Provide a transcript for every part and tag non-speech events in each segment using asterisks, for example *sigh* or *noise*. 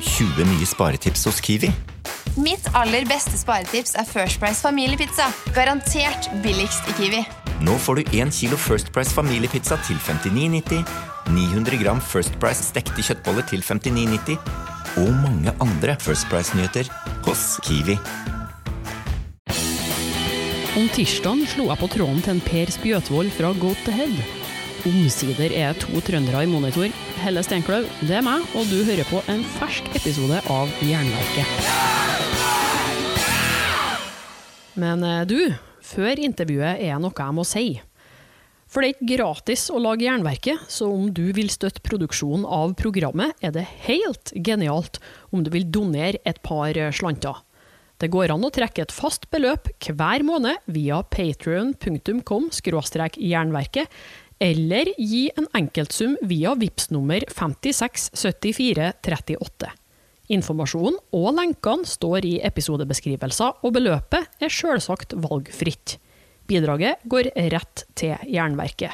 20 nye sparetips hos Kiwi. Mitt aller beste sparetips er First Price familiepizza. Garantert billigst i Kiwi. Nå får du 1 kilo First Price familiepizza til 59,90, 900 gram First Price stekte kjøttboller til 59,90 og mange andre First Price-nyheter hos Kiwi. Om tirsdagen slo jeg på tråden til en Per Spjøtvold fra Goat to Head. Omsider er to trøndere i monitor. Helle Steinkløv, det er meg, og du hører på en fersk episode av Jernverket. Men eh, du, før intervjuet er noe jeg må si. For det er ikke gratis å lage Jernverket, så om du vil støtte produksjonen av programmet, er det helt genialt om du vil donere et par eh, slanter. Det går an å trekke et fast beløp hver måned via patrion.com jernverket, eller gi en enkeltsum via VIPS nummer 567438. Informasjonen og lenkene står i episodebeskrivelser, og beløpet er selvsagt valgfritt. Bidraget går rett til Jernverket.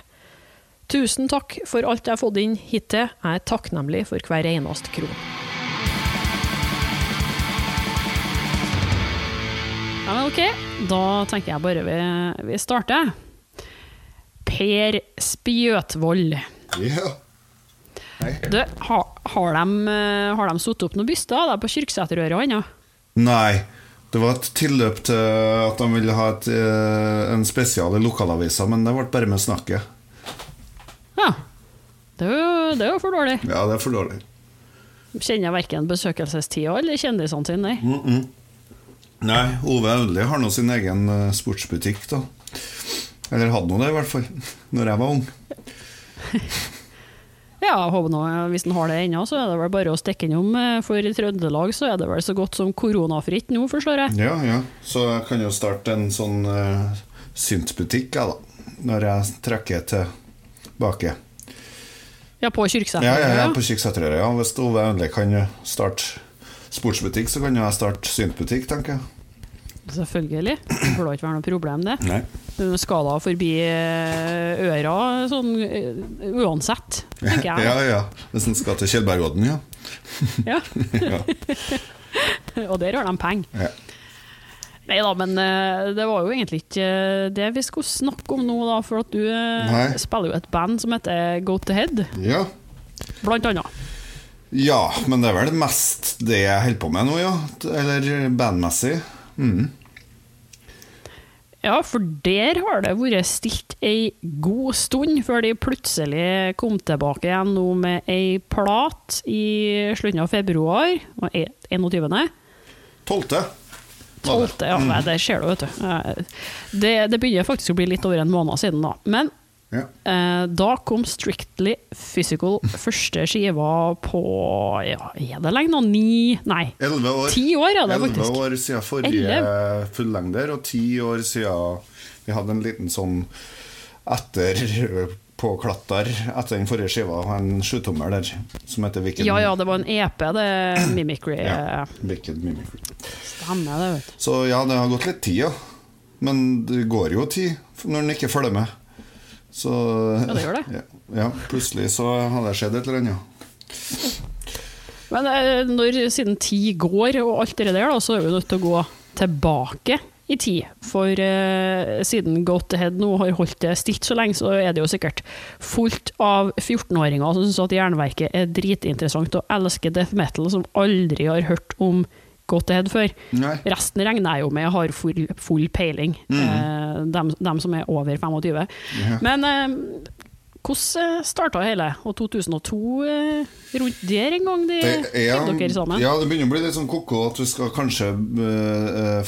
Tusen takk for alt jeg har fått inn hittil. Jeg er takknemlig for hver eneste kron. Ja, men ok, da tenker jeg bare vi, vi starter. Per Spjøtvold. Ja. Du, har, har de, eh, har de satt opp noen byster da, på Kyrksæterøret ennå? Nei. Det var et tilløp til at de ville ha et, eh, en spesial i lokalavisa, men det ble bare med snakket. Ja. Det er, jo, det er jo for dårlig. Ja, det er for dårlig. Kjenner verken besøkelsestida eller kjendisene sine, nei. Mm. Nei, Ove Audli har nå sin egen eh, sportsbutikk, da. Eller hadde nå det, i hvert fall. Når jeg var ung. *laughs* Ja, håper nå, Hvis en har det ennå, så er det vel bare å stikke innom. eh, For i Trøndelag så er det vel så godt som koronafritt nå, forstår jeg. Ja, ja. Så jeg kan jo starte en sånn uh, syntbutikk, jeg, da. Når jeg trekker tilbake. Ja, på Kyrksæter. Ja, ja, ja, på Kyrksæterøra. Ja. Hvis Ove endelig kan starte sportsbutikk, så kan jeg starte syntbutikk, tenker jeg. Selvfølgelig. Det burde ikke være noe problem, det. Nei. Du skal da forbi eh, øra sånn eh, uansett, tenker jeg. *laughs* Ja, ja. Hvis en skal til Kjellbergodden, *laughs* ja. Ja. ja. *laughs* Og der har de penger. Ja. Nei da, men eh, det var jo egentlig ikke det vi skulle snakke om nå, da. For at du Nei. spiller jo et band som heter Go to Head, ja. blant annet. Ja, men det er vel mest det jeg holder på med nå, ja. Eller bandmessig. Mm. Ja, for der har det vært stilt ei god stund før de plutselig kom tilbake igjen nå med ei plat i slutten av februar. e- 21. Tolvte. 12. Ja, nei, det ser du, vet du. Eh, Det, det begynner faktisk å bli litt over en måned siden, da. Men Ja. eh, da kom Strictly Physical *laughs* første skiva på ja, Er det lenge nå? Ni Nei, Elleve år. ti år det Elleve år siden forrige fullengder, og ti år siden vi hadde en liten sånn etter *laughs* på klatter etter den forrige skiva, en sjutommer der, som heter Wicked Ja ja, det var en EP, det Mimicry. Ja, Wicked Mimicry. Stemmer det, vet du. Så ja, det har gått litt tid, ja. Men det går jo tid når den ikke følger med. Så Ja, det gjør det. *laughs* Ja, ja, plutselig så har det skjedd et eller annet. Men eh, når, siden tid går og alt det der, så er vi nødt til å gå tilbake i tid. For eh, siden Go nå har holdt det stilt så lenge, så er det jo sikkert fullt av 14-åringer som syns at Jernverket er dritinteressant og elsker death metal, som aldri har hørt om Go to før. Nei. Resten regner jeg jo med har full, full peiling, eh, dem, dem som er over 25. Yeah. Men eh, hvordan starta hele? Og 2002 eh, rundt der en gang de Det er, fikk dere sammen? ja, det begynner å bli litt sånn ko-ko at vi skal kanskje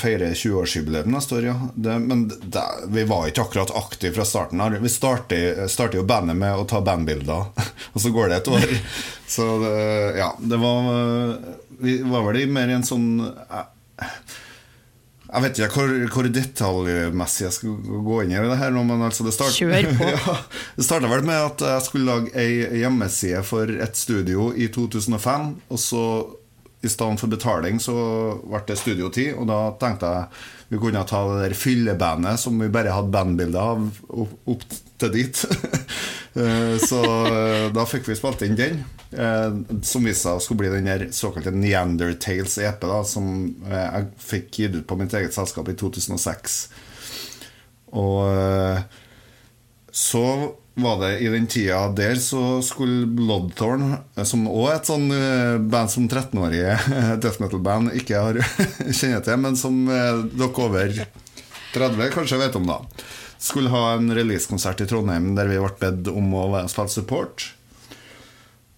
feire 20-årsjubileum neste år, ja. Det, men det, vi var ikke akkurat aktive fra starten av. Vi starter, jo bandet med å ta bandbilder, *laughs* og så går det et år. *laughs* Så det, ja, det var Vi var vel mer i en sånn øh, jeg vet ikke hvor, hvor detaljmessig jeg skal gå inn i det her men altså det start- Kjør på. *laughs* ja, det starta vel med at jeg skulle lage ei hjemmeside for et studio i 2005. Og så i stedet for betaling så ble det studiotid, og da tenkte jeg vi kunne ta det der fyllebandet som vi bare hadde bandbilder av, opp til dit. *laughs* Eh, Så eh, da fikk vi spilt inn den, eh, som viste seg å skulle bli den der såkalte Neandertales EP, da, som jeg fikk gitt ut på mitt eget selskap i 2006. Og så var det i den tida der så skulle Bloodthorn, som òg er et sånn band som 13-årige death metal-band ikke har *laughs* kjenner til, men som dere over 30 kanskje vet om, da. Skulle ha en releasekonsert i Trondheim der vi ble bedt om å spille support.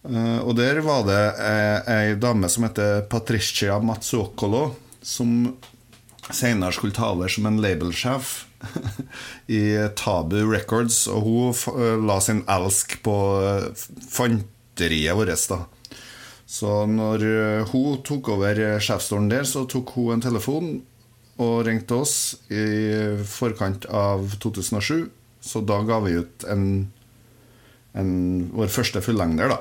Eh, Og der var det eh, ei dame som heter Patricia Mazzuccolo, som senere skulle ta over som en labelsjef *laughs* i Tabu Records. Og hun eh, la sin elsk på fanteriet vårt, da. Så når hun tok over sjefsstolen der, så tok hun en telefon og ringte oss i forkant av 2007. Så da ga vi ut en, en vår første fullengder, da.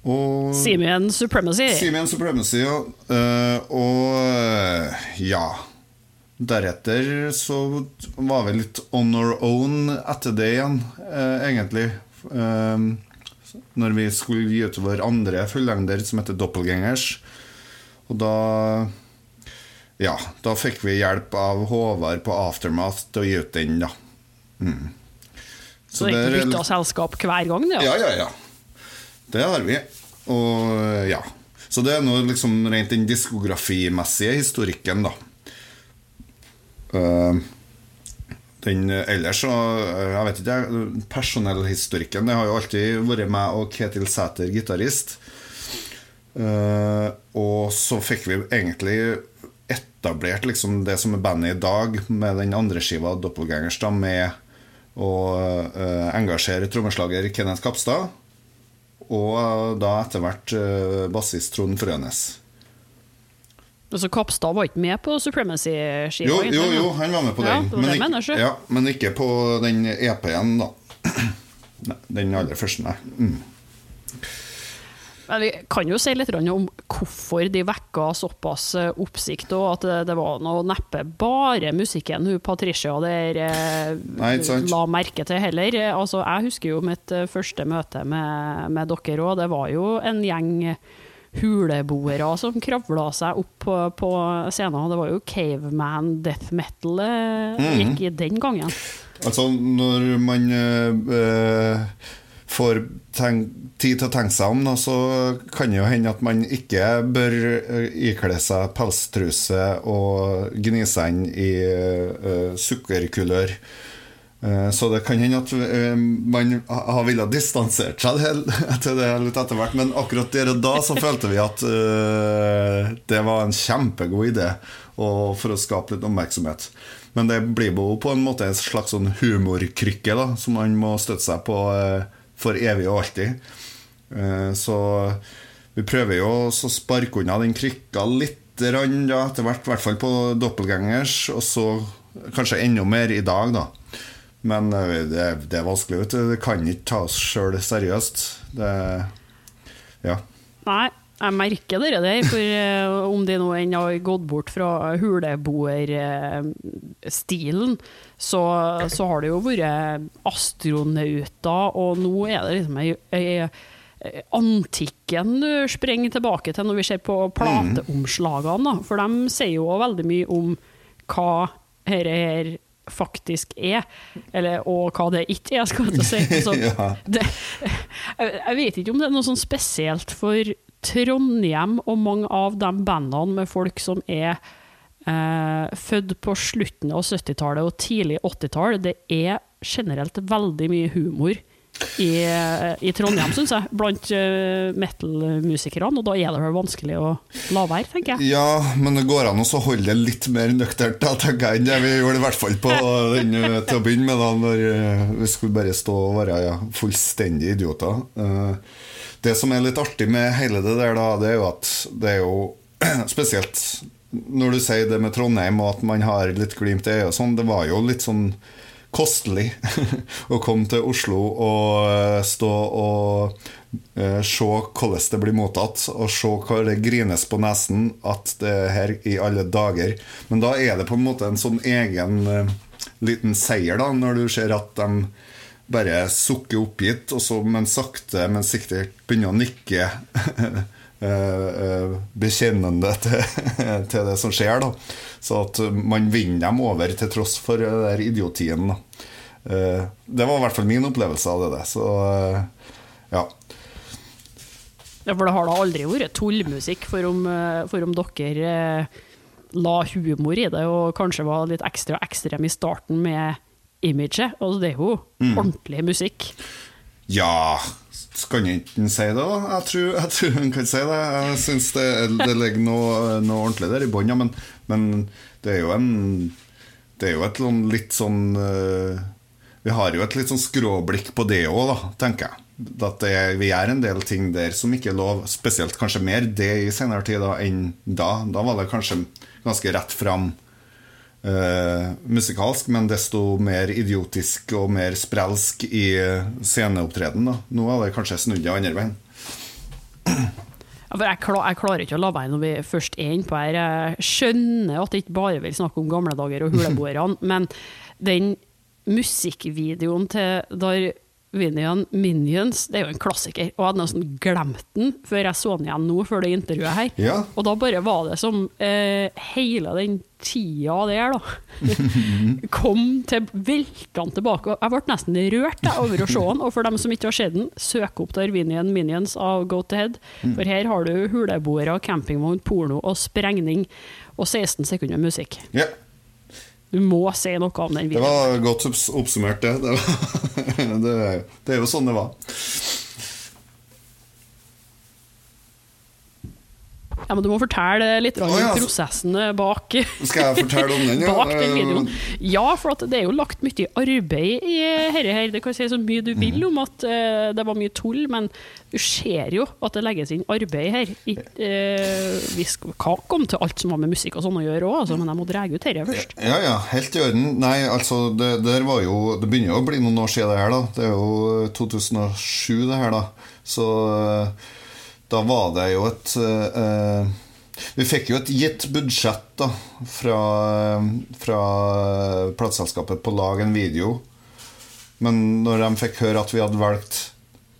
Og Simeon Supremacy. Simeon Supremacy, ja. Eh, og ja Deretter så var vi litt on our own etter det igjen, eh, egentlig. Eh, når vi skulle gi ut vår andre fullengder, som heter Doppelgangers. Og da Ja, da fikk vi hjelp av Håvard på Aftermath til å gi ut den, da. Mm. Så det er bytta selskap hver gang, det, ja, ja, ja. Det har vi. Og ja. Så det er nå liksom rent den diskografimessige historikken, da. Uh, den ellers så eh, Jeg vet ikke, personellhistorikken Det har jo alltid vært meg og Ketil Sæter, gitarist. Uh, og så fikk vi egentlig etablert liksom det som er bandet i dag, med den andre skiva, Doppelgangers, da, med å uh, engasjere trommeslager Kenneth Kapstad. Og da etter hvert uh, bassist Trond Frønes. Så Kapstad var ikke med på Supremacy-skiva? Jo, jo, jo, han var med på den. Ja, mener, ikke, ja, men ikke på den EP-en, da. *clears throat* Nei, den aller første, nei. Mm. Men vi kan jo si litt om hvorfor de vekka såpass eh, oppsikt, og at det, det var noe neppe bare musikken hun Patricia der eh, Nei, la merke til heller. Altså, jeg husker jo mitt eh, første møte med, med dere òg. Det var jo en gjeng huleboere som kravla seg opp på, på scenen. Det var jo caveman death metal eh, Mhm. gikk i den gangen. Altså, når man øh, eh, får tid til å tenke seg om, da, så kan det jo hende at man ikke bør eh, ikle seg pelstruse og gni seg inn i uh, sukkerkulør. Uh, Så det kan hende at uh, man har villet distansert seg *laughs* til det litt etter hvert, men akkurat der og da så følte vi at det var en kjempegod idé og for å skape litt oppmerksomhet. Men det blir jo på en måte en slags sånn humorkrykke da, som man må støtte seg på eh, for evig og alltid. Eh, Så vi prøver jo å sparke unna den krykka litt grann, da, etter hvert, i hvert fall på doppelgangers, og så kanskje enda mer i dag, da. Men eh, det, det er vanskelig, vet du. Det kan ikke ta oss sjøl seriøst. Det Ja. Nei, jeg merker dere der, for eh, om de nå enn har gått bort fra huleboerstilen, så, så har det jo vært astronauter, og nå er det liksom ei, ei antikken du sprenger tilbake til når vi ser på plateomslagene, da. for de sier jo veldig mye om hva dette her faktisk er, eller, og hva det ikke er, skal jeg si. *laughs* Så det, jeg, jeg vet ikke om det er noe sånn spesielt for Trondheim og mange av de bandene med folk som er eh, født på slutten av 70-tallet og tidlig 80-tall. Det er generelt veldig mye humor i, i Trondheim, syns jeg, blant uh, metal-musikerne. Og da er det vel vanskelig å la være, tenker jeg. Ja, men det går an å holde det litt mer nøkternt, da, tenker jeg, enn det vi gjorde i hvert fall på *laughs* den eh, til å begynne med, da, når eh, vi skulle bare stå og være ja, fullstendig idioter. Eh, Det som er litt artig med hele det der, da, det er jo at det er jo *clears throat* spesielt når du sier det med Trondheim, og at man har litt glimt i øyet og sånn, det var jo litt sånn kostelig *laughs* å komme til Oslo og eh, stå og eh, se hvordan det blir mottatt, og se hva det grines på nesen at det er her i alle dager. Men da er det på en måte en sånn egen eh, liten seier, da, når du ser at de bare sukker oppgitt, og så, men sakte, men sikkert begynner å nikke *laughs* eh, eh, bekjennende til, *laughs* til det som skjer. da Så at man vinner dem over til tross for den der idiotien. da Eh, Det var i hvert fall min opplevelse av det. Så ja. Ja, for det har da aldri vært tullmusikk for om, for om dere la humor i det, og kanskje var litt ekstra ekstrem i starten med imaget. Og det er jo ordentlig musikk. Ja jeg ikke si det, da? Jeg tror, jeg tror han kan si det. Jeg syns det, det ligger noe, noe ordentlig der i bånn, men, men det er jo en Det er jo et sånn litt sånn eh, Vi har jo et litt sånn skråblikk på det òg, da, tenker jeg. At det, vi gjør en del ting der som ikke er lov, spesielt kanskje mer det i senere tid da, enn da. Da var det kanskje ganske rett fram eh, musikalsk, men desto mer idiotisk og mer sprelsk i sceneopptreden. da. Nå er det kanskje snudd det andre veien. Ja, jeg, klar, jeg klarer ikke å la være når vi først er innpå her. Jeg skjønner at det ikke bare vil snakke om gamle dager og huleboerne, *laughs* men den musikkvideoen til der Vinian Minions, det er jo en klassiker. Og jeg hadde nesten glemt den før jeg så den igjen nå, før det intervjuet her. Ja. Og da bare var det som eh, hele den tida der, da, *laughs* kom til veltende tilbake. Jeg ble nesten rørt da, over å se den. Og for dem som ikke har sett den, søk opp Darwinian Minions av Go to Head. For her har du huleboere, campingvogn, porno og sprengning. Og 16 sekunder musikk. Ja, Du må si noe om den videoen. det var godt oppsummert, det. Det, var, *laughs* det, det er jo sånn det var. Ja, men Du må fortelle litt om oh, ja. prosessen bak Skal jeg fortelle om den? ja? *laughs* bak den videoen. Ja, for at det er jo lagt mye arbeid i dette her. Det kan si så mye du Mhm. vil om at uh, det var mye tull, men du ser jo at det legges inn arbeid her. I, uh, vi skal kake om til alt som har med musikk og sånn å gjøre òg, altså, men jeg må dra ut dette først. Ja, ja, helt i orden. Nei, altså, det, der var jo Det begynner jo å bli noen år siden det her, da. Det er jo 2007, det her, da. Så eh, da var det jo et eh, Vi fikk jo et gitt budsjett da fra, fra plateselskapet på å lage en video. Men når de fikk høre at vi hadde valgt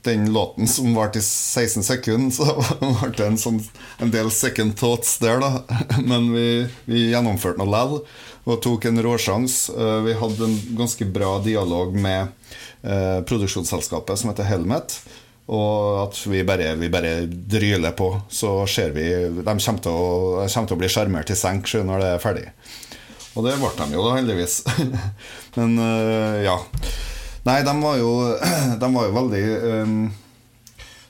den låten som varte i 16 sekunder, så *laughs* ble det en, sånn, en del second thoughts der, da. *laughs* Men vi, vi gjennomførte noe lell og tok en råsjans. Eh, Vi hadde en ganske bra dialog med eh, produksjonsselskapet som heter Helmet. Og at vi bare, vi bare dryler på, så ser vi De kommer til å, kommer til å bli sjarmert til senk når det er ferdig. Og det ble de jo, da, heldigvis. *laughs* Men eh, ja. Nei, de var jo, *clears throat* de var jo veldig um,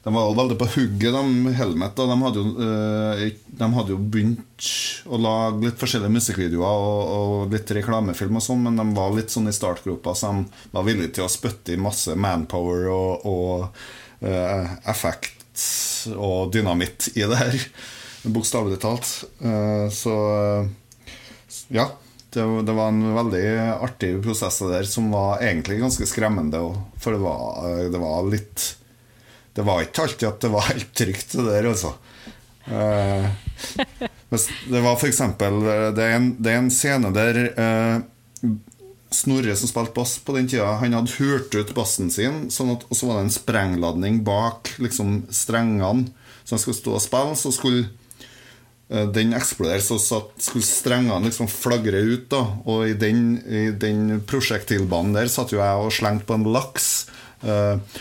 De var veldig på hugget, de Helmet. De, hadde jo, eh, de hadde jo begynt å lage litt forskjellige musikkvideoer og, og litt reklamefilm og sånn, men de var litt sånn i startgropa, så de var villige til å spytte i masse manpower og, og effekt og dynamitt i det her. Bokstavelig talt. Eh, så ja. Det, det var en veldig artig prosess der, som var egentlig ganske skremmende. For det var, det var litt Det var ikke alltid at det var helt trygt, det der, altså. Eh, *laughs* det var eksempel Det det er en scene der eh, Snorre som spilte bass på den tida, han hadde hørt ut bassen sin, sånn at, og så var det en sprengladning bak liksom, strengene. Så han skulle stå og spille, så skulle uh, den eksplodere, så satt, skulle strengene liksom flagre ut. da Og i den, den prosjektilbanen der satt jo jeg og slengte på en laks. Eh,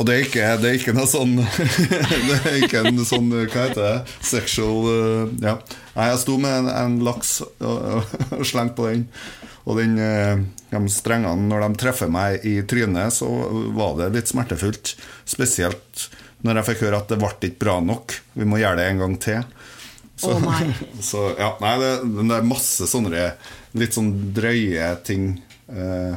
og det er ikke, det er ikke noe sånn *laughs* Det er ikke en sånn Hva heter det? Sexual eh, Ja. Nei, jeg sto med en, en laks og, og slengte på den. Og den, eh, de strengene, når de treffer meg i trynet, så var det litt smertefullt. Spesielt når jeg fikk høre at det ble ikke bra nok. Vi må gjøre det en gang til. Så, oh *laughs* så ja, nei, det, det er masse sånne litt sånn drøye ting. Eh,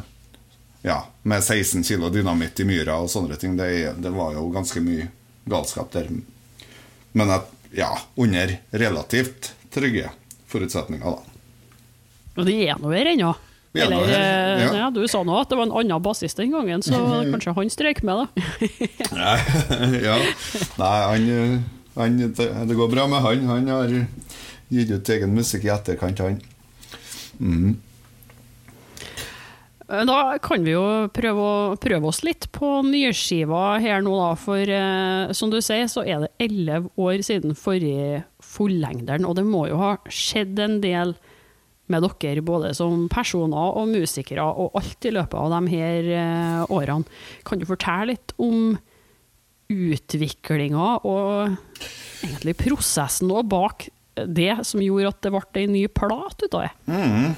ja, med 16 kilo dynamitt i myra og sånne ting. Det, det var jo ganske mye galskap der. Men at, ja, under relativt trygge forutsetninger, da. Og de er nå her ennå. Er Eller, her, eh, ja. ja, Du sa nå at det var en annen bassist den gangen, så *laughs* kanskje han strøyk med, da. *laughs* Ja. Nei han, han, det, går bra med han. Han har gitt ut egen musikk i etterkant, han. Da kan vi jo prøve, å, prøve oss litt på nyskiva her nå, da. For eh, som du sier, så er det elleve år siden forrige fullengderen, og det må jo ha skjedd en del med dere, både som personer og musikere, og alt i løpet av de her eh, årene. Kan du fortelle litt om utviklinga og egentlig prosessen òg bak det som gjorde at det ble ei ny plat ut av det? Mm.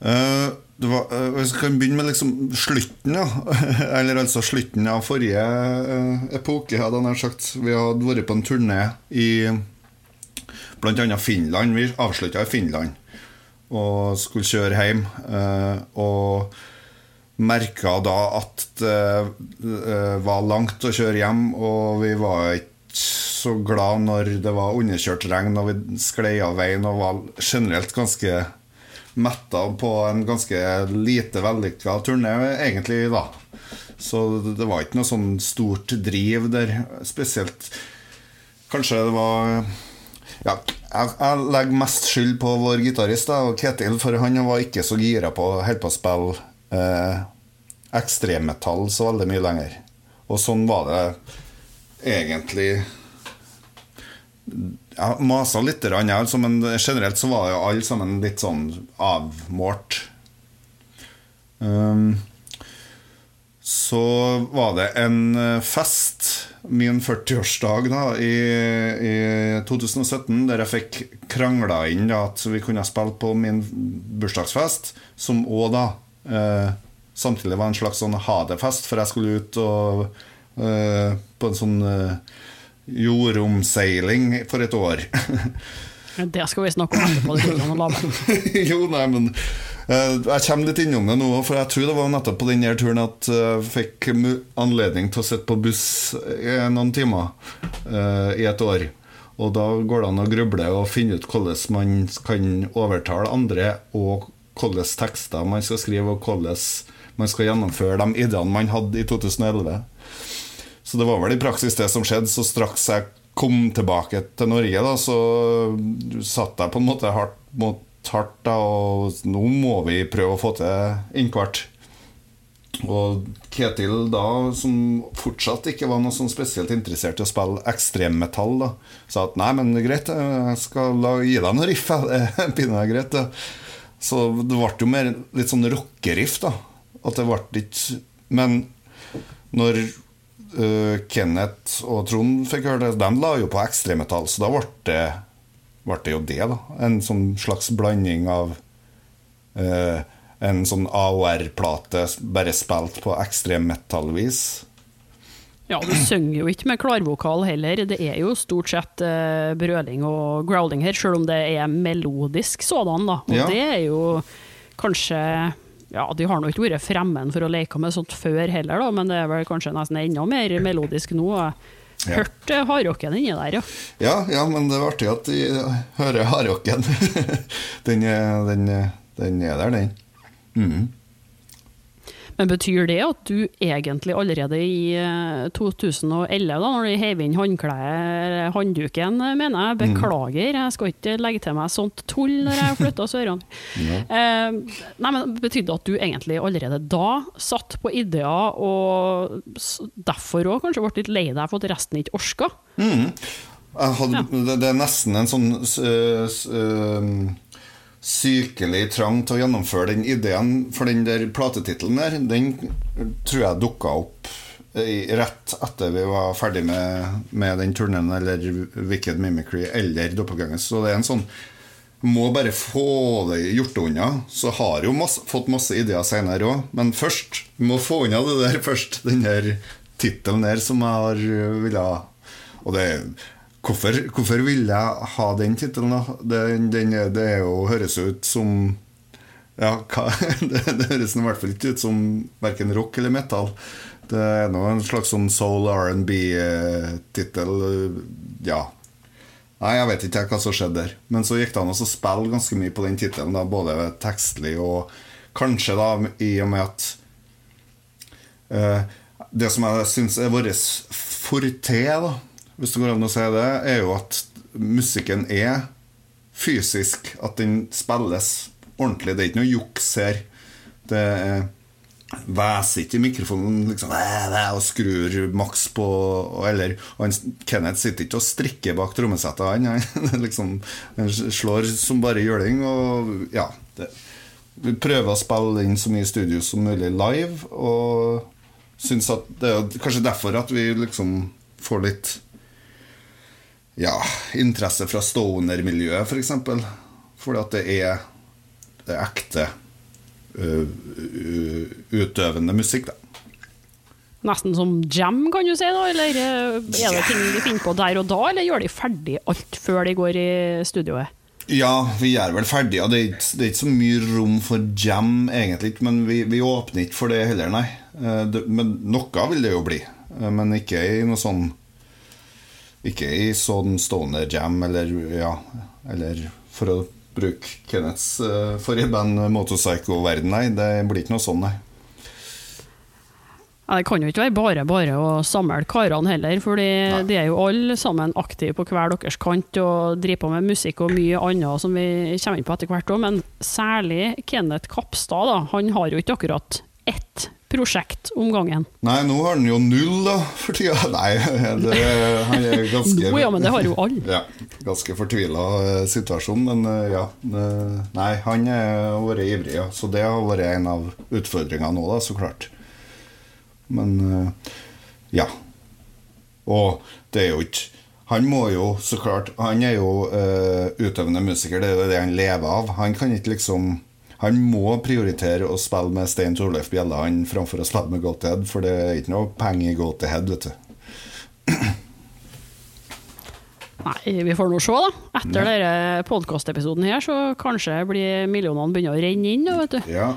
det var, eh, vi kan begynne med liksom slutten, ja. *laughs* Eller altså slutten av forrige eh, epoke, hadde jeg sagt. Vi hadde vært på en turné i bl.a. Finland. Vi avslutta i Finland og skulle kjøre hjem. eh, og merka da at det var langt å kjøre hjem, og vi var ikke så glad når det var underkjørt regn og vi sklei av veien og var generelt ganske metta på en ganske lite vellykka turné, egentlig, da. Så det var ikke noe sånn stort driv der, spesielt Kanskje det var ja, jeg, jeg legger mest skyld på vår gitarist Ketil, for han var ikke så gira på holde på å spille eh, ekstremmetall så veldig mye lenger. Og sånn var det egentlig Jeg masa litt, altså, men generelt så var jo alle sammen litt sånn avmålt. Um, så var det en eh, fest, min 40-årsdag da, i, i 2017, der jeg fikk krangla inn da, at vi kunne spille på min bursdagsfest, som òg da eh, samtidig var en slags sånn ha det-fest, for jeg skulle ut og eh, på en sånn eh, jordomseiling for et år. Det skal vi snakke om etterpå. *laughs* jo, nei, men eh, Jeg kommer litt innom det nå, for jeg tror det var nettopp på denne turen at eh, jeg fikk anledning til å sitte på buss i noen timer eh, i et år. Og da går det an å gruble og finne ut hvordan man kan overtale andre, og hvilke tekster man skal skrive, og hvordan man skal gjennomføre de ideene man hadde i 2011. Så det var vel i praksis det som skjedde. Så straks jeg kom tilbake til Norge, da, så satt jeg på en måte hardt mot hardt, da, og nå må vi prøve å få til innkvart. Og Ketil, da, som fortsatt ikke var noe sånn spesielt interessert i å spille ekstremmetall, sa at nei, men greit, jeg skal gi deg noe riff. *laughs* Det greit. Da. Så det ble jo mer litt sånn rockeriff, da. At det ble ikke Men når øh, Kenneth og Trond fikk høre det, de la jo på ekstremmetall, så da ble det, ble det jo det, da. En sånn slags blanding av uh, en sånn AOR-plate bare spilt på ekstremmetallvis. Ja, du synger jo ikke med klarvokal heller. Det er jo stort sett uh, brøling og growling her, selv om det er melodisk sådan, da. Og Ja. det er jo kanskje Ja, de har nå ikke vært fremmed for å leke med sånt før heller, da, men det er vel kanskje nesten enda mer melodisk nå. Jeg Ja. hørte hardrocken inni der, ja. Ja, ja, men det er artig at de hører hardrocken. *laughs* den, den, den er der, den. Mhm. Men betyr det at du egentlig allerede i eh, 2011, da når du heiv inn håndkleet, håndduken, eh, mener jeg, beklager, jeg skal ikke legge til meg sånt tull når jeg flytta søren. *laughs* Eh, nei, men Betydde det at du egentlig allerede da satt på ideer, og derfor òg kanskje ble litt lei deg for at resten ikke orka? Jeg hadde, det, det er nesten en sånn s- øhm, sykelig trang til å gjennomføre den ideen, for den der platetittelen der, den tror jeg dukka opp rett etter vi var ferdig med, med den turneen, eller Wicked Mimicry, eller Doppelganger. Så det er en sånn må bare få det gjort unna. Så har jo masse, fått masse ideer senere òg, men først må få unna det der først. Den der tittelen der som jeg har ville ha. Og det Hvorfor, hvorfor vil jeg ha den tittelen, da? Den, den, det er jo, høres ut som Ja, hva, *laughs* det, det høres i hvert fall ikke ut som verken rock eller metal. Det er nå en slags sånn soul R&B-tittel. Ja. Nei, jeg vet ikke hva som skjedde der. Men så gikk det an å spille ganske mye på den tittelen, både tekstlig og kanskje da i og med at uh, Det som jeg syns er vår forte, da, hvis det går an å si det, er jo at musikken er fysisk. At den spilles ordentlig. Det er ikke noe juks her. Det er Væser ikke i mikrofonen liksom, og skrur maks på Eller han, Kenneth sitter ikke og strikker bak trommesettet, han. Han, *laughs* liksom, slår som bare juling. Og ja det, Vi prøver å spille inn så mye studio som mulig live, og syns at det er kanskje derfor at vi liksom får litt ja, interesse fra stoner-miljøet, f.eks. For eksempel. Fordi at det er, det er ekte ø, utøvende musikk, da. Nesten som jam, kan du si, da? Eller eh, er det ting de finner på der og da, eller gjør de ferdig alt før de går i studioet? Ja, vi er vel ferdige. og Det er ikke, det er ikke så mye rom for jam, egentlig. Men vi, vi åpner ikke for det heller, nei. Eh, men noe vil det jo bli. Eh, Men ikke i noe sånn Ikke i sånn stående jam, eller ja Eller for å bruke Kenneths uh, forrige band, Motorpsycho-verden, nei. Det blir ikke noe sånn, nei. Ja, det kan jo ikke være bare bare å samle karene heller, for de er jo alle sammen aktive på hver deres kant og driver på med musikk og mye annet som vi kommer inn på etter hvert òg, men særlig Kenneth Kapstad, da. Han har jo ikke akkurat ett prosjekt om gangen. Nei, nå har han jo null, da, for tida. *laughs* Nei, det, han er *laughs* ganske Nå, ja, men det har jo alle. Ja, ganske fortvila eh, situasjon, men eh, ja. Nei, han har vært ivrig, ja. Så det har vært en av utfordringene nå, da, så klart. Men eh, ja. Og det er jo ikke Han må jo, så klart Han er jo uh, utøvende musiker, det er jo det han lever av. Han kan ikke liksom han må prioritere å spille med Stein Torleif Bjelland framfor å spille med Go-Ahead, for det er ikke noe penger i Go-Ahead, vet du. Nei, vi får nå se, da. Etter denne podkastepisoden her, så kanskje blir millionene begynner å renne inn, da, vet du. Ja.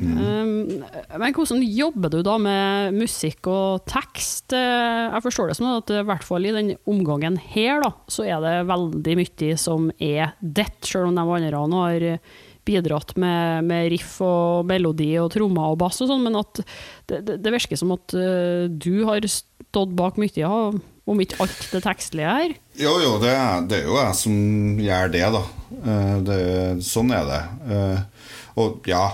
Um, men hvordan jobber du da med musikk og tekst? Eh, Jeg forstår det som at i hvert fall i den omgangen her, da, så er det veldig mye som er dett, selv om de andre har bidratt med, med riff og melodi og trommer og bass og sånn, men at det, det, det virker som at uh, du har stått bak mye av, om ikke alt det tekstlige her. Jo, jo, det er, det er jo jeg som gjør det, da. Eh, Det, sånn er det. Eh, Og ja,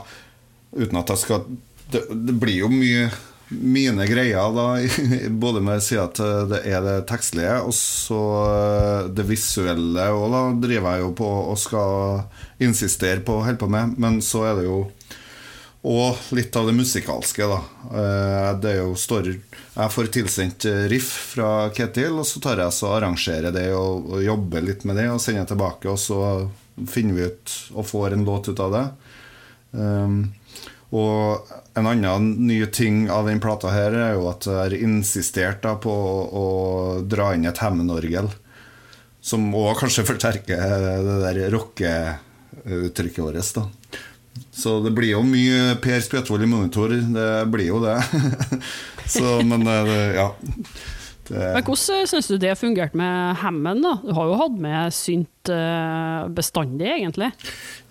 uten at jeg skal det blir jo mye mine greier, da, *laughs* både med å si at det er det tekstlige, og så eh, det visuelle òg, da, driver jeg jo på og skal insistere på å holde på med. Men så er det jo og litt av det musikalske, da. Eh, Det er jo står, Jeg får tilsendt eh, riff fra Ketil, og så tar jeg så arrangerer det og, og jobber litt med det og sender tilbake, og så finner vi ut og får en låt ut av det. Um, og en annen ny ting av den plata her er jo at jeg har insistert på å, å dra inn et hemmenorgel. Som òg kanskje forterker det der rockeuttrykket vårt. da Så det blir jo mye Per Spjetvold i monitor. Det blir jo det. *laughs* Så, men eh, ja. Det, Men hvordan syns du det fungerte med Hammond? da? Du har jo hatt med synt eh, bestandig, egentlig.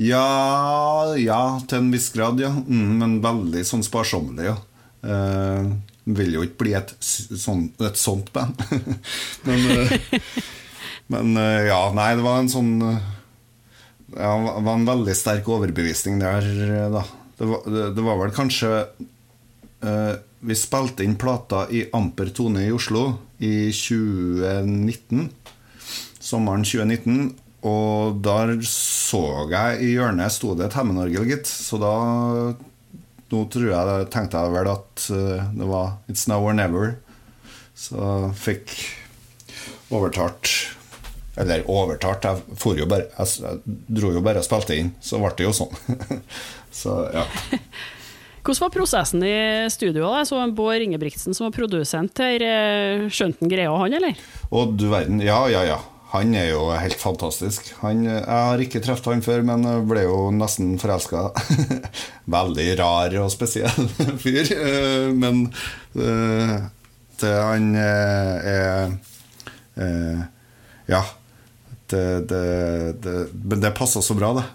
Ja, ja, til en viss grad, ja. Mm, men veldig sånn sparsommelig, ja. Eh, vil jo ikke bli et, sånn, et sånt band. *laughs* men eh, men eh, ja, nei, det var en sånn eh, ja, Det var en veldig sterk overbevisning der, eh, da. Det var, det, det var vel kanskje eh, Vi spilte inn plata i Amper Tone i Oslo i 2019 sommeren 2019. Og der så jeg i hjørnet sto det et hemmenorgel, gitt. Så da Nå tror jeg tenkte jeg vel at eh, det var It's now or never. Så fikk overtalt Eller overtalt Jeg, jo bare, jeg dro jo bare og spilte inn. Så ble det jo sånn. *laughs* så ja. *laughs* Hvordan var prosessen i studio? da? Så Bård Ingebrigtsen som var produsent her. eh, Skjønte han greia, han, eller? Å du verden, ja, ja, ja. Han er jo helt fantastisk. Han, jeg har ikke truffet han før, men ble jo nesten forelska. *laughs* Veldig rar og spesiell *laughs* fyr. eh, Men eh, det han eh, er eh, Ja. Det, det, det, men det passa så bra, det.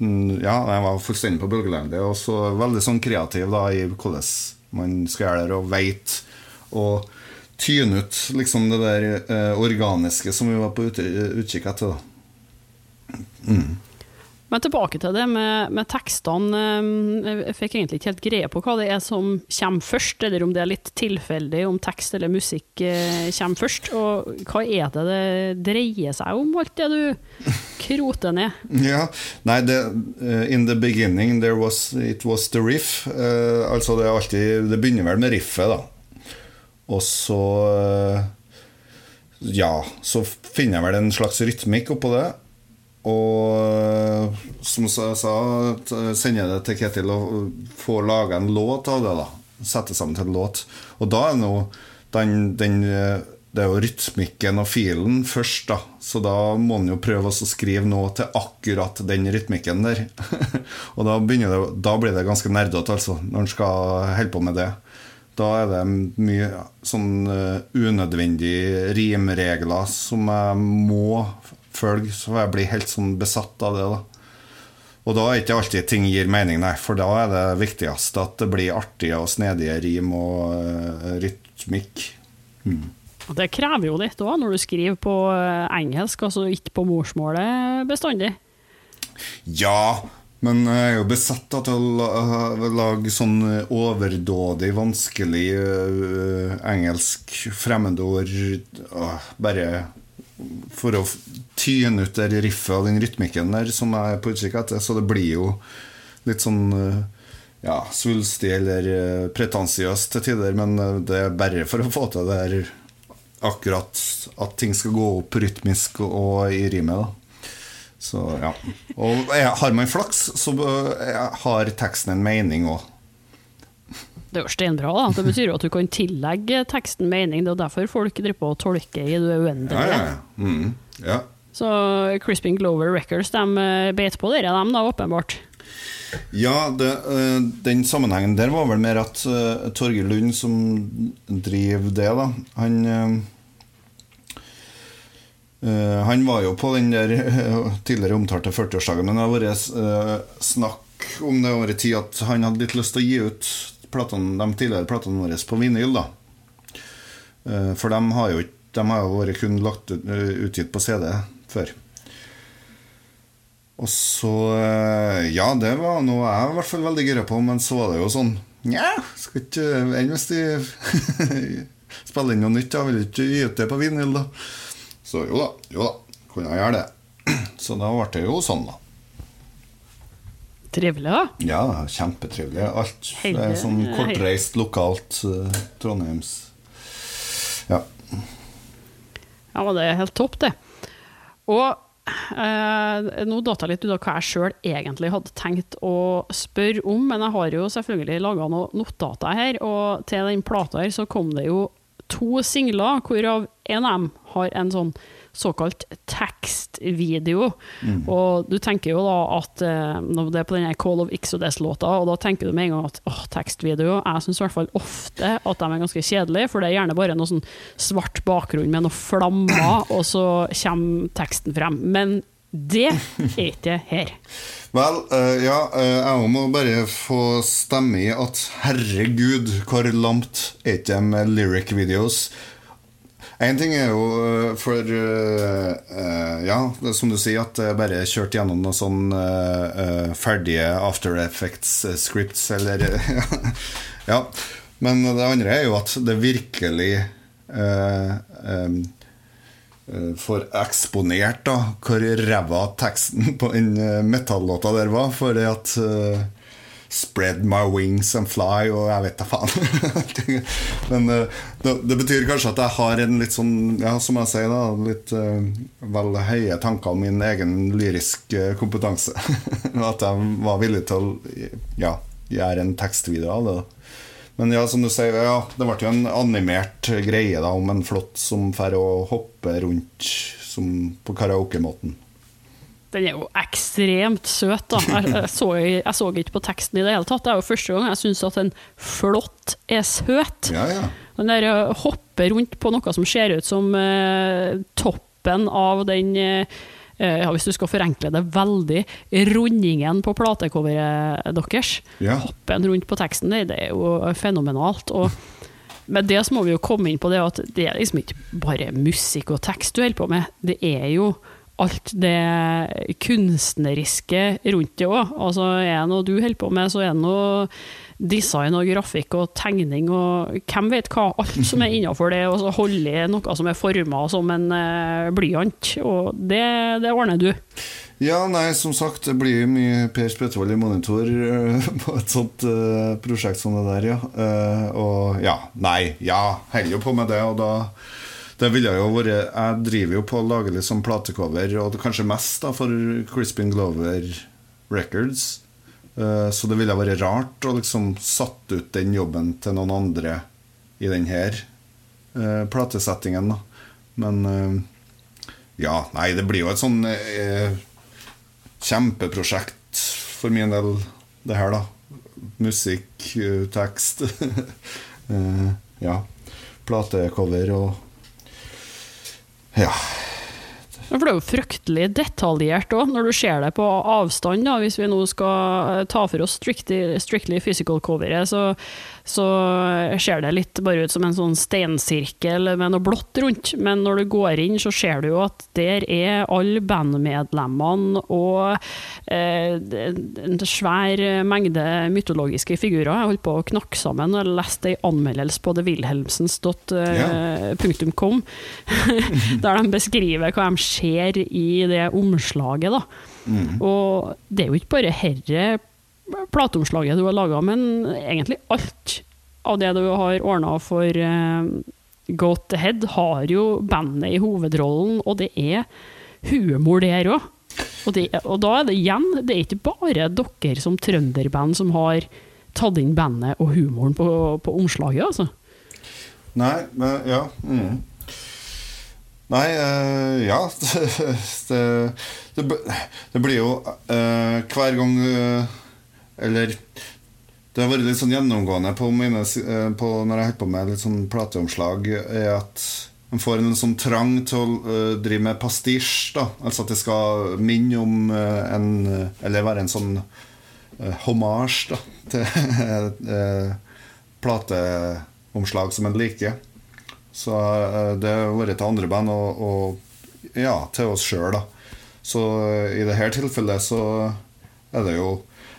Mm, Ja, jeg var fullstendig på bølgelengde. Og så veldig sånn kreativ da i hvordan man skal gjøre det, og veit og tyne ut liksom det der eh, organiske som vi var på ut, utkikk etter. da Men tilbake til det med, med tekstene. eh, Jeg fikk egentlig ikke helt greie på hva det er som kommer først, eller om det er litt tilfeldig om tekst eller musikk eh, kommer først. Og hva er det det dreier seg om, alt det du kroter ned? *laughs* Ja, nei, det, eh, In the beginning there was, it was the riff. Uh, altså Det alltid Det begynner vel med riffet, da. Og så uh, Ja, så finner jeg vel en slags rytmikk oppå det. Og eh, som jeg sa, sender jeg det til Ketil og får laga en låt av det. da Sette sammen til en låt. Og da er nå den, den eh, Det er jo rytmikken og filen først, da. Så da må en jo prøve å skrive noe til akkurat den rytmikken der. *laughs* og da, det, da blir det ganske nerdete, altså, når en skal holde på med det. Da er det mye sånn eh, unødvendige rimregler som jeg må følge, så jeg blir helt sånn besatt av det. da og da er ikke alltid ting gir mening, nei, for da er det viktigste at det blir artige og snedige rim og uh, rytmikk. Og Det krever jo litt òg, når du skriver på eh, engelsk, altså ikke på morsmålet bestandig. Ja, men jeg er jo besatt av å lage sånn overdådig, vanskelig engelsk fremmedord bare for å tyne ut det riffet og den rytmikken der som jeg er på utkikk etter. Så det blir jo litt sånn øh, ja, svulstig eller øh, pretensiøst til tider, men øh, det er bare for å få til det her akkurat at ting skal gå opp rytmisk og i rimet, da. Så ja. Og har man flaks, så har teksten en mening òg. Det er jo steinbra, da. Det betyr jo at du kan tillegge teksten mening. Det er derfor folk driver på og tolker i det uendelige. Ja, ja. Mm, ja. Så Crispin Glover Records de eh, beit på dere, dem da, åpenbart. Ja, det, øh, den sammenhengen der var vel mer at uh, Torgeir Lund, som driver det, da Han øh, Han var jo på den der tidligere omtalte 40-årsdagen, men det har vært snakk om det over tid at han hadde litt lyst til å gi ut platene, de tidligere platene våre på vinyl, da. Eh, For de har jo De har jo vært kun lagt ut, øh, utgitt på CD før. Og så eh, Ja, det var noe jeg i hvert fall veldig gira på, men så var det jo sånn Nja, skal ikke Enn hvis de *laughs* spiller inn noe nytt? Da vil ikke gi ut det på vinyl, da. Så jo da, jo da, kunne jeg gjøre det. *clears throat* Så da ble det jo sånn, da. Trivelig, da. Ja, kjempetrivelig. Alt er sånn kortreist, lokalt. uh, Trondheims Ja. Ja, men det er helt topp, det. Og eh, nå datt jeg litt ut av hva jeg sjøl egentlig hadde tenkt å spørre om, men jeg har jo selvfølgelig laga noen notater her, og til den plata her så kom det jo to singler, hvorav en av dem har en sånn såkalt tekstvideo. Og du tenker jo da at eh, når det er på denne Call of Exodus-låta, og da tenker du med en gang at åh, tekstvideo Jeg syns i hvert fall ofte at de er ganske kjedelige, for det er gjerne bare noe sånn svart bakgrunn med noen flammer, og så kommer teksten frem. Men det er ikke her. Vel, uh, ja, uh, jeg må bare få stemme i at herregud, hvor lamt er ikke med lyric videos? Én ting er jo eh, for eh, Ja, som du sier, at jeg bare kjørt gjennom noen sånn uh, ferdige After Effects-scripts, eller *laughs* Ja. Men det andre er jo at det virkelig uh, um, får eksponert da hvor ræva teksten på den metallåta der var. For det at Spread my wings and fly, og jeg vet da faen. *laughs* Men eh, det, det betyr kanskje at jeg har en litt sånn, ja, som jeg sier, da, litt uh, vel høye tanker om min egen lyrisk eh, kompetanse. *laughs* Og at jeg var villig til å ja, gjøre en tekstvideo av det. Men ja, som du sier, ja, det ble jo en animert greie da, om en flått som får å hoppe rundt på karaokemåten. Den er jo ekstremt søt, da. Jeg, jeg, så, jeg så ikke på teksten i det hele tatt. Det er jo første gang jeg syns at en flått er søt. Ja, ja. Den der eh, hopper rundt på noe som ser ut som eh, toppen av den eh, ja, Hvis du skal forenkle det veldig, rundingen på platecoveret deres. Ja. Hoppen rundt på teksten, det, det er jo fenomenalt. Og med det så må vi jo komme inn på det at det er liksom ikke bare musikk og tekst du holder på med. Det er jo alt det kunstneriske rundt det òg. Altså, er det noe du holder på med, så er det noe design og grafikk og tegning og hvem vet hva. Alt som er innafor det, og så holde i noe som er forma som en uh, blyant. Og det, det ordner du. Ja, nei, som sagt, det blir mye Per Spetvold i monitor uh, *laughs* på et sånt uh, prosjekt som det der, ja. Uh, og ja, nei, ja, holder jo på med det, og da det ville jo vært Jeg driver jo på å lage litt sånn platecover, og kanskje mest da for Crispin Glover Records. Uh, så det ville vært rart å liksom satt ut den jobben til noen andre i den her platesettingen, da. Men uh, ja, nei, det blir jo et sånn kjempeprosjekt for min del, det her, da. Musikk, tekst *laughs* Ja. Platecover og ja. For det er jo fryktelig detaljert òg, når du ser det på avstand. da, Hvis vi nå skal ta for oss Strictly, strictly Physical-coveret, så så ser det litt bare ut som en sånn steinsirkel med noe blått rundt. Men når du går inn, så ser du jo at der er alle bandmedlemmene og eh, en svær mengde mytologiske figurer. Jeg holdt på å knakke sammen og leste ei anmeldelse på thewilhelmsens.com, *laughs* der de beskriver hva de ser i det omslaget. da. Mm. Og det er jo ikke bare herre plateomslaget du har laga, men egentlig alt av det du har ordna for uh, Goat Ahead, har jo bandet i hovedrollen, og det er humor der òg. Og, og, da er det igjen, det er ikke bare dere som trønderband som har tatt inn bandet og humoren på, på omslaget, altså. Nei, men ja. Mm. Nei, uh, ja *laughs* det, det, det, blir jo uh, Hver gang uh, eller det har vært litt sånn gjennomgående på, mine, eh, på når jeg holder på med litt sånn plateomslag, er at man får en sånn trang til å uh, drive med pastisj. da Altså at det skal minne om uh, en Eller være en sånn uh, hommage da til *laughs* plateomslag som en liker. Så det har vært til andre band og, og ja, til oss sjøl, da. Så i dette tilfellet så er det jo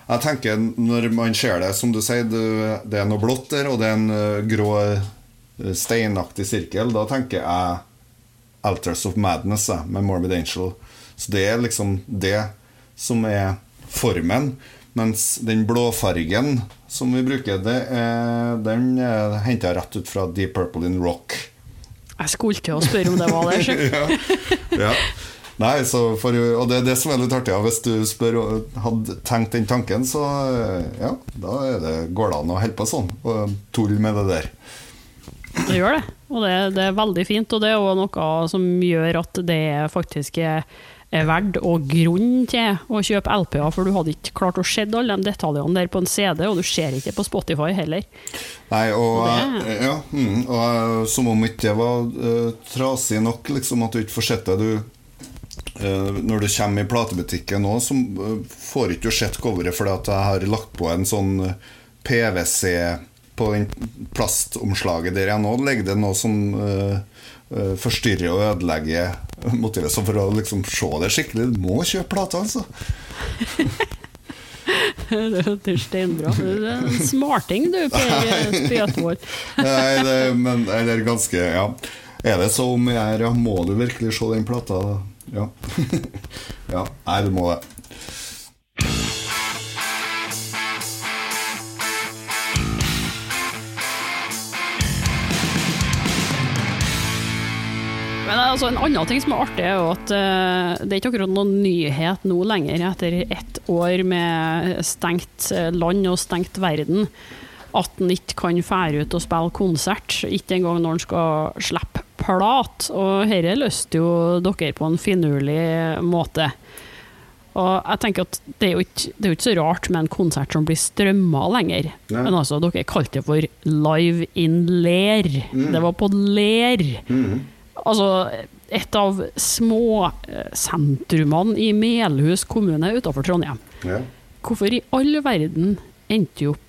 jeg tenker Når man ser det, som du sier, det er noe blått der, og det er en uh, grå uh, steinaktig sirkel, da tenker jeg Alters of Madness med Morbid Angel. Så det er liksom det som er formen. Mens den blåfargen som vi bruker, er, den er henta rett ut fra Deep Purple in Rock. Jeg skulle til å spørre om det var det. *laughs* ja. ja. Nei, for, og det er det som er litt artig. Ja. Hvis du spør hadde tenkt den tanken, så ja, da det, går det an å holde på sånn og tulle med det der. Det gjør det, og det, det, er veldig fint. Og det er òg noe som gjør at det faktisk er, er verdt og grunn til å kjøpe LP-er, for du hadde ikke klart å se alle de detaljene der på en CD, og du ser ikke på Spotify heller. Nei, og, og, ja, mm, og som om ikke det var uh, trasig nok, liksom, at du ikke får sett det. Du Eh, når du kommer i platebutikken nå, så eh, får ikke du sett coveret fordi at jeg har lagt på en sånn eh, PwC på den plastomslaget der jeg nå legger det noe som forstyrrer og ødelegger *laughs* motivet. Så for å liksom se det skikkelig, du må kjøpe plata, altså. *laughs* det er steinbra. Du er en smarting, du, Per *laughs* Spøtvold. Nei, det, men det er ganske Ja. Er det så om jeg er, ja, må du virkelig se den plata? Da? Ja. *laughs* ja. Nei, du må det. Men altså, En annen ting som er artig, er jo at uh, det er ikke akkurat noen nyhet nå lenger, etter ett år med stengt eh, land og stengt verden, at en ikke kan fære ut og spille konsert. Ikke engang når en skal slippe plat. Og dette løste jo dere på en finurlig måte. Og jeg tenker at det er, jo ikke, det er jo ikke så rart med en konsert som blir strømma lenger. Nei. Men altså, dere kalte det for Live in Ler. Mm. Det var på Ler. Mm. Altså et av småsentrumene i Melhus kommune utenfor Trondheim. Ja. Hvorfor i all verden endte opp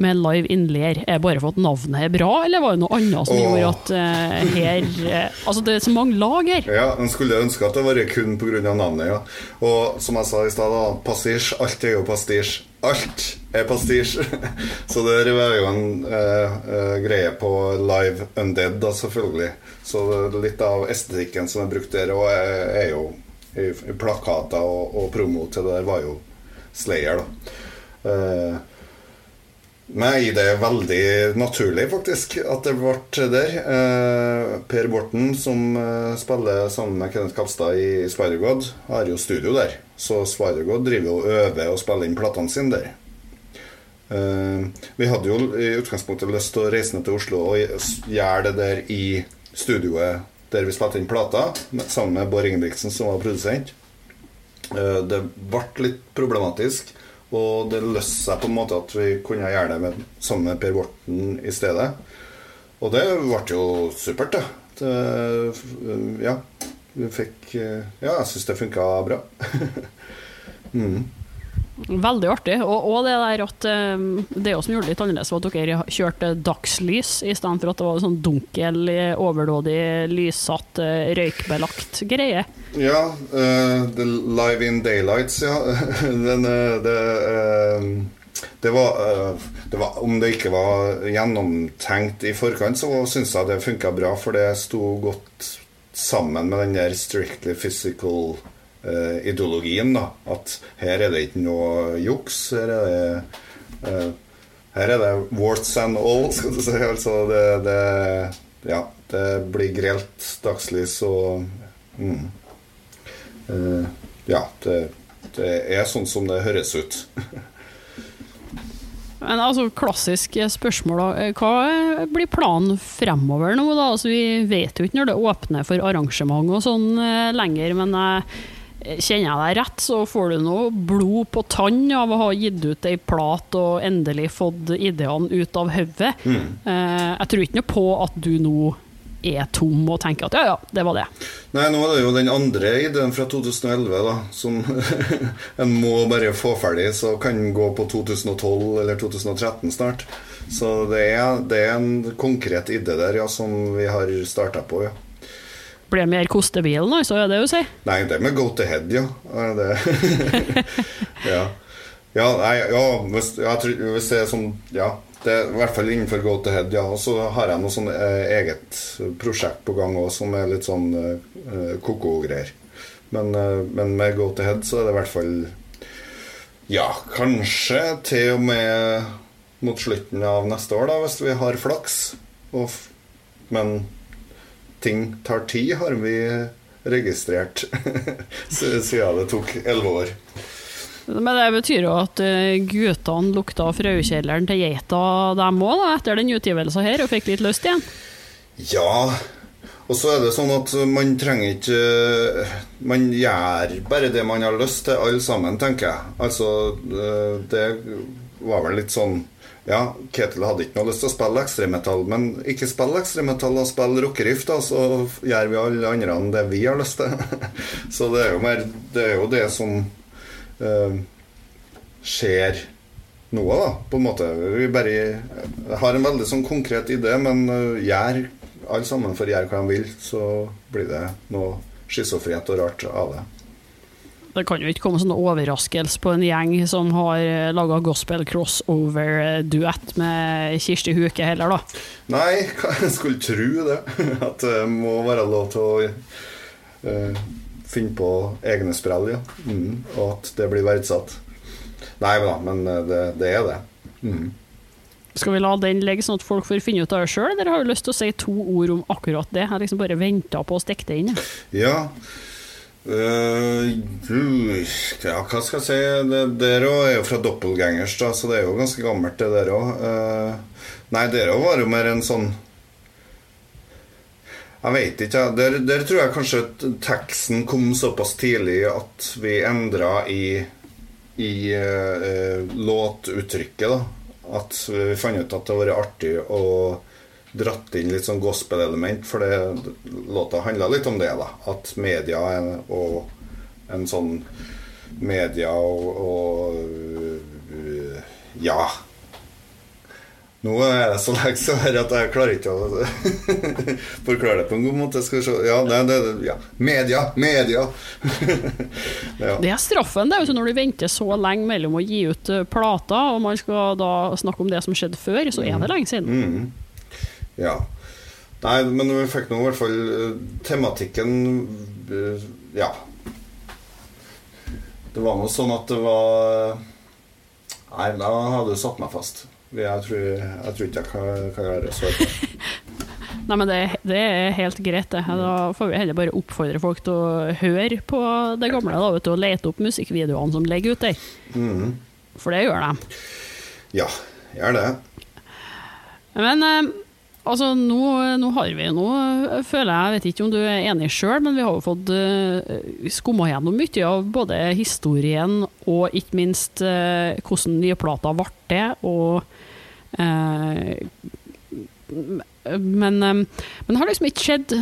med Live in Ler? Er bare for at navnet er bra, eller var det noe annet som Åh. gjorde at uh, her uh, Altså, det er så mange lag her. Ja, En skulle ønske at det var kun pga. navnet, ja. Og som jeg sa i stad, pastisj. Alt er jo pastisj. Alt er pastisj. *laughs* Så det er jo en uh, greie på Live Undead, da, selvfølgelig. Så litt av estetikken som er brukt der, og er, er jo i, i plakater og, og promo til det der, var jo Slayer, da. Meg det er veldig naturlig, faktisk, at det ble der. Eh, per Borten, som eh, spiller sammen med Kenneth Kapstad i Spider-God, har jo studio der. Så Spider-God driver og øver og spiller inn platene sine der. Eh, vi hadde jo i utgangspunktet lyst til å reise ned til Oslo og gjøre det der i studioet der vi spilte inn plater, sammen med Bård Ingebrigtsen, som var produsent. Det ble litt problematisk, og det løste seg på en måte at vi kunne gjøre det med, sammen med Per Borten i stedet. Og det ble jo supert, det. det ja. Vi fikk eh, Ja, jeg syns det funka bra. *laughs* Veldig artig. Og, og det der at eh, det som gjorde det litt annerledes, var at dere kjørte dagslys i stedet for at det var sånn dunkel, overdådig, lyssatt, eh, røykbelagt greie. Ja, Uh, The Live in Daylights, ja. *laughs* Den, eh, det, uh, det, var, det var Om det ikke var gjennomtenkt i forkant, så syns jeg det funka bra, for det sto godt sammen med den der strictly physical ideologien. da At her er det ikke noe juks. Her er det eh, Her er det warts and all, *laughs* skal du si. Altså det, det Ja, det blir grelt dagslys og mm. Eh, ja, det, det er sånn som det høres ut. *laughs* Men altså, klassisk spørsmål, da. Eh, Hva blir planen fremover nå, da? Altså, vi vet jo ikke når det åpner for arrangement og sånn eh, lenger, men eh, kjenner jeg deg rett, så får du noe blod på tann av å ha gitt ut ei plat og endelig fått ideene ut av hodet. Mm. jeg tror ikke noe på at du nå er tom og tenker at ja, ja, det var det. Nei, nå er det jo den andre ideen fra 2011, da, som *laughs* en må bare få ferdig, så kan den gå på 2012 eller 2013 snart. Så det er, det er en konkret idé der, ja, som vi har starta på, ja. Blir mer kostebilen, altså, er det å si? Nei, det med go to head, ja. Ja. *laughs* Ja, nei, ja hvis, jeg hvis det er sånn Ja. Det er i hvert fall innenfor go to head, ja. Og så har jeg noe sånn eh, eget prosjekt på gang òg, som er litt sånn eh, ko-ko-greier. Men, eh, men med go to head så er det i hvert fall Ja, kanskje til og med mot slutten av neste år, da, hvis vi har flaks. Og, men ting tar tid, har vi registrert. *laughs* Siden det tok elleve år. Men det betyr jo at eh, guttene lukta frøkjelleren til geita dem òg, etter den utgivelsen her, og fikk litt lyst igjen. Ja. Og så er det sånn at man trenger ikke Man gjør bare det man har lyst til, alle sammen, tenker jeg. Altså, eh, det var vel litt sånn Ja, Ketil hadde ikke noe lyst til å spille ekstremetall, men ikke spille ekstremetall og spille rockeriff, da, så gjør vi alle andre enn det vi har lyst til. *laughs* så det er jo mer Det er jo det som eh, skjer nå, da, på en måte. Vi bare har en veldig sånn konkret idé, men uh, gjør alle sammen får gjøre hva de vil, så blir det noe schizofrent og rart av det. Det kan jo ikke komme sånn overraskelse på en gjeng som har laga gospel crossover-duett med Kirsti Huke heller, da. Nei, jeg skulle tro det. *laughs* At det må være lov til å uh, finne på egne sprell, ja. Mm, og at det blir verdsatt. Nei da, men eh, det, det er det. Mm. Skal vi la den ligge sånn at folk får finne ut av det sjøl, eller har du lyst til å si to ord om akkurat det? Jeg har liksom bare venta på å stikke det inn. Ja. Ja. Eh, ja, hva skal jeg si? Det der òg er jo fra Doppelgangers, da, så det er jo ganske gammelt, det der òg. nei, det òg var jo mer en sånn Jeg veit ikke. jeg. Der, der tror jeg kanskje teksten kom såpass tidlig at vi endra i, i uh, eh, låtuttrykket, da. At vi fant ut at det hadde vært artig å dratt inn litt sånn gospel-element, for det, låta handla litt om det, da. At media og en sånn Media og, og Ja. Nå er det så lenge siden at jeg klarer ikke å *laughs* forklare det på en god måte. Skal vi se Ja, det, det, ja. media! Media! *laughs* ja. Det er straffen det er når du venter så lenge mellom å gi ut eh, plater, og man skal da snakke om det som skjedde før, så er det lenge siden. Mm. Ja. Nei, men vi fikk nå i hvert fall uh, tematikken uh, Ja. Det var nå sånn at det var Nei, da hadde du satt meg fast. Jeg tror, jeg tror ikke jeg kan, kan gjøre så *laughs* Nei, men det, det, er helt greit, det. Da får vi heller bare oppfordre folk til å høre på det gamle da, vet du, og lete opp musikkvideoene som ligger ute der. Mm. For det gjør de. Ja, gjør det. Men eh, altså, nå, nå, har vi nå, føler jeg, jeg vet ikke om du er enig sjøl, men vi har jo fått uh, skumma gjennom mye av både historien og ikke minst uh, hvordan nye plater ble det, og uh, men, eh, men, det har liksom ikke skjedd.